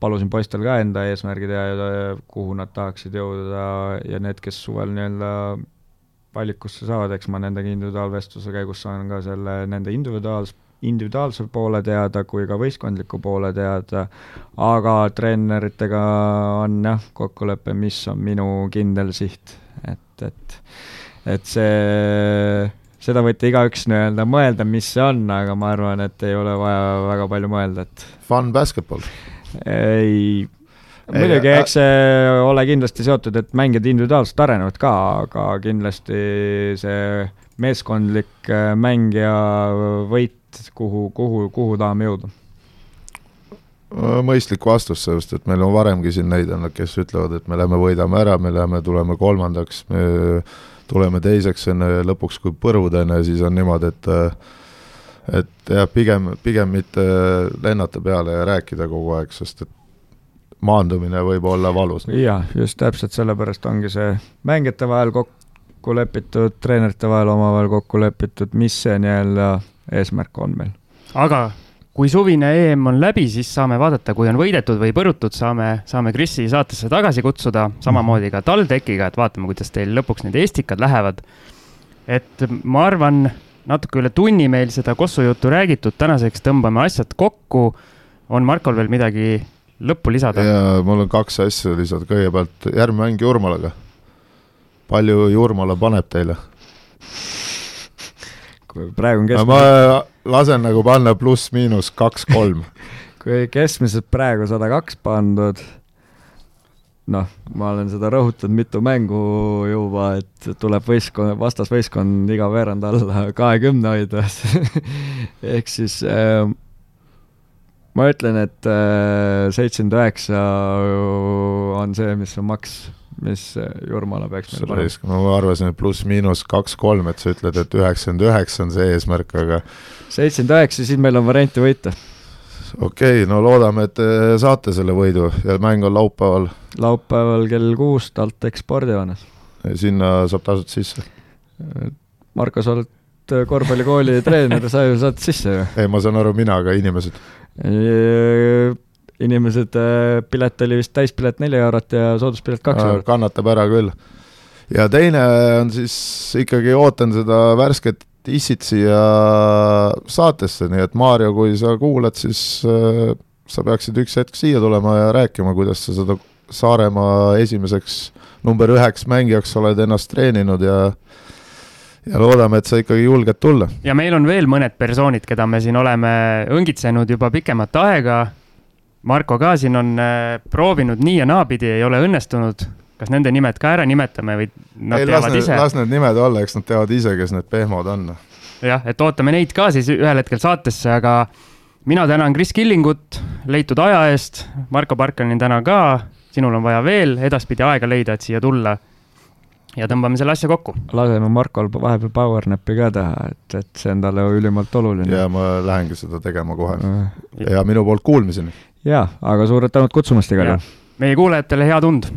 palusin poistel ka enda eesmärgid ja kuhu nad tahaksid jõuda ja need, kes suvel nii-öelda valikusse saavad, eks ma nendega individuaalvestluse käigus saan ka selle nende individuaals-, individuaalse poole teada kui ka võistkondliku poole teada, aga treeneritega on jah, kokkulepe, mis on minu kindel siht, et, et et see seda võite igaüks nii-öelda mõelda, mis see on, aga ma arvan, et ei ole vaja väga palju mõelda, et Fun basketball? ei, muidugi, Ei, eks see ole kindlasti seotud, et mängijad individuaalselt arenevad ka, aga kindlasti see meeskondlik äh, mäng ja võit, kuhu, kuhu, kuhu tahame jõuda. mõistlik vastus, sellepärast et meil on varemgi siin neid olnud, kes ütlevad, et me lähme võidame ära, me lähme, tuleme kolmandaks, me tuleme teiseks enne, lõpuks kui põrud enne, siis on niimoodi, et et jah, pigem, pigem mitte lennata peale ja rääkida kogu aeg, sest et maandumine võib olla valus. jaa, just täpselt sellepärast ongi see mängijate vahel kokku lepitud, treenerite vahel omavahel kokku lepitud, mis see nii-öelda eesmärk on meil. aga kui suvine EM on läbi, siis saame vaadata, kui on võidetud või põrutud, saame, saame Krisi saatesse tagasi kutsuda, samamoodi ka TalTechiga, et vaatame, kuidas teil lõpuks need Estikad lähevad. et ma arvan, natuke üle tunni meil seda Kossu juttu räägitud, tänaseks tõmbame asjad kokku. on Markol veel midagi lõppu lisada? ja mul on kaks asja lisada, kõigepealt järgmine mäng Jurmalaga. palju Jurmala paneb teile? Praegu on ma keskmiselt, lasen nagu panna pluss-miinus kaks-kolm. <laughs> kui keskmiselt praegu sada kaks pandud, noh, ma olen seda rõhutanud mitu mängu juba, et tuleb võistkond, vastasvõistkond iga veerand alla kahekümne hoida <laughs> ehk siis äh, ma ütlen, et äh, seitsekümmend üheksa on see, mis on maks, mis äh, Jurmala peaks meile panema. ma arvasin, et pluss-miinus kaks-kolm, et sa ütled, et üheksakümmend üheksa on see eesmärk, aga seitsekümmend üheksa, siis meil on varianti võita. okei okay,, no loodame, et te saate selle võidu ja mäng on laupäeval. laupäeval kell kuus TalTech spordihoones. sinna saab tasuta sisse. Marko, sa oled korvpallikooli treener, sa ju saad sisse ju. ei, ma saan aru, mina, aga inimesed. inimesed, pilet oli vist täispilet neli eurot ja sooduspilet kaks eurot. kannatab ära küll. ja teine on siis ikkagi ootan seda värsket issit siia saatesse, nii et Maarjo, kui sa kuulad, siis äh, sa peaksid üks hetk siia tulema ja rääkima, kuidas sa seda Saaremaa esimeseks number üheks mängijaks oled ennast treeninud ja ja loodame, et sa ikkagi julged tulla. ja meil on veel mõned persoonid, keda me siin oleme õngitsenud juba pikemat aega. Marko ka siin on äh, proovinud nii ja naapidi, ei ole õnnestunud. kas nende nimed ka ära nimetame või nad ei, las teavad need, ise? las need nimed olla, eks nad teavad ise, kes need pehmod on. jah, et ootame neid ka siis ühel hetkel saatesse, aga mina tänan Kris Killingut leitud aja eest, Marko Parkanin tänan ka, sinul on vaja veel edaspidi aega leida, et siia tulla. Ja tõmbame selle asja kokku. laseme Markol vahepeal power nap'i ka teha, et, et see on talle ülimalt oluline. ja ma lähengi seda tegema kohe. ja minu poolt kuulmiseni. jaa, aga suured tänud kutsumast igal Ja. juhul. meie kuulajatele head und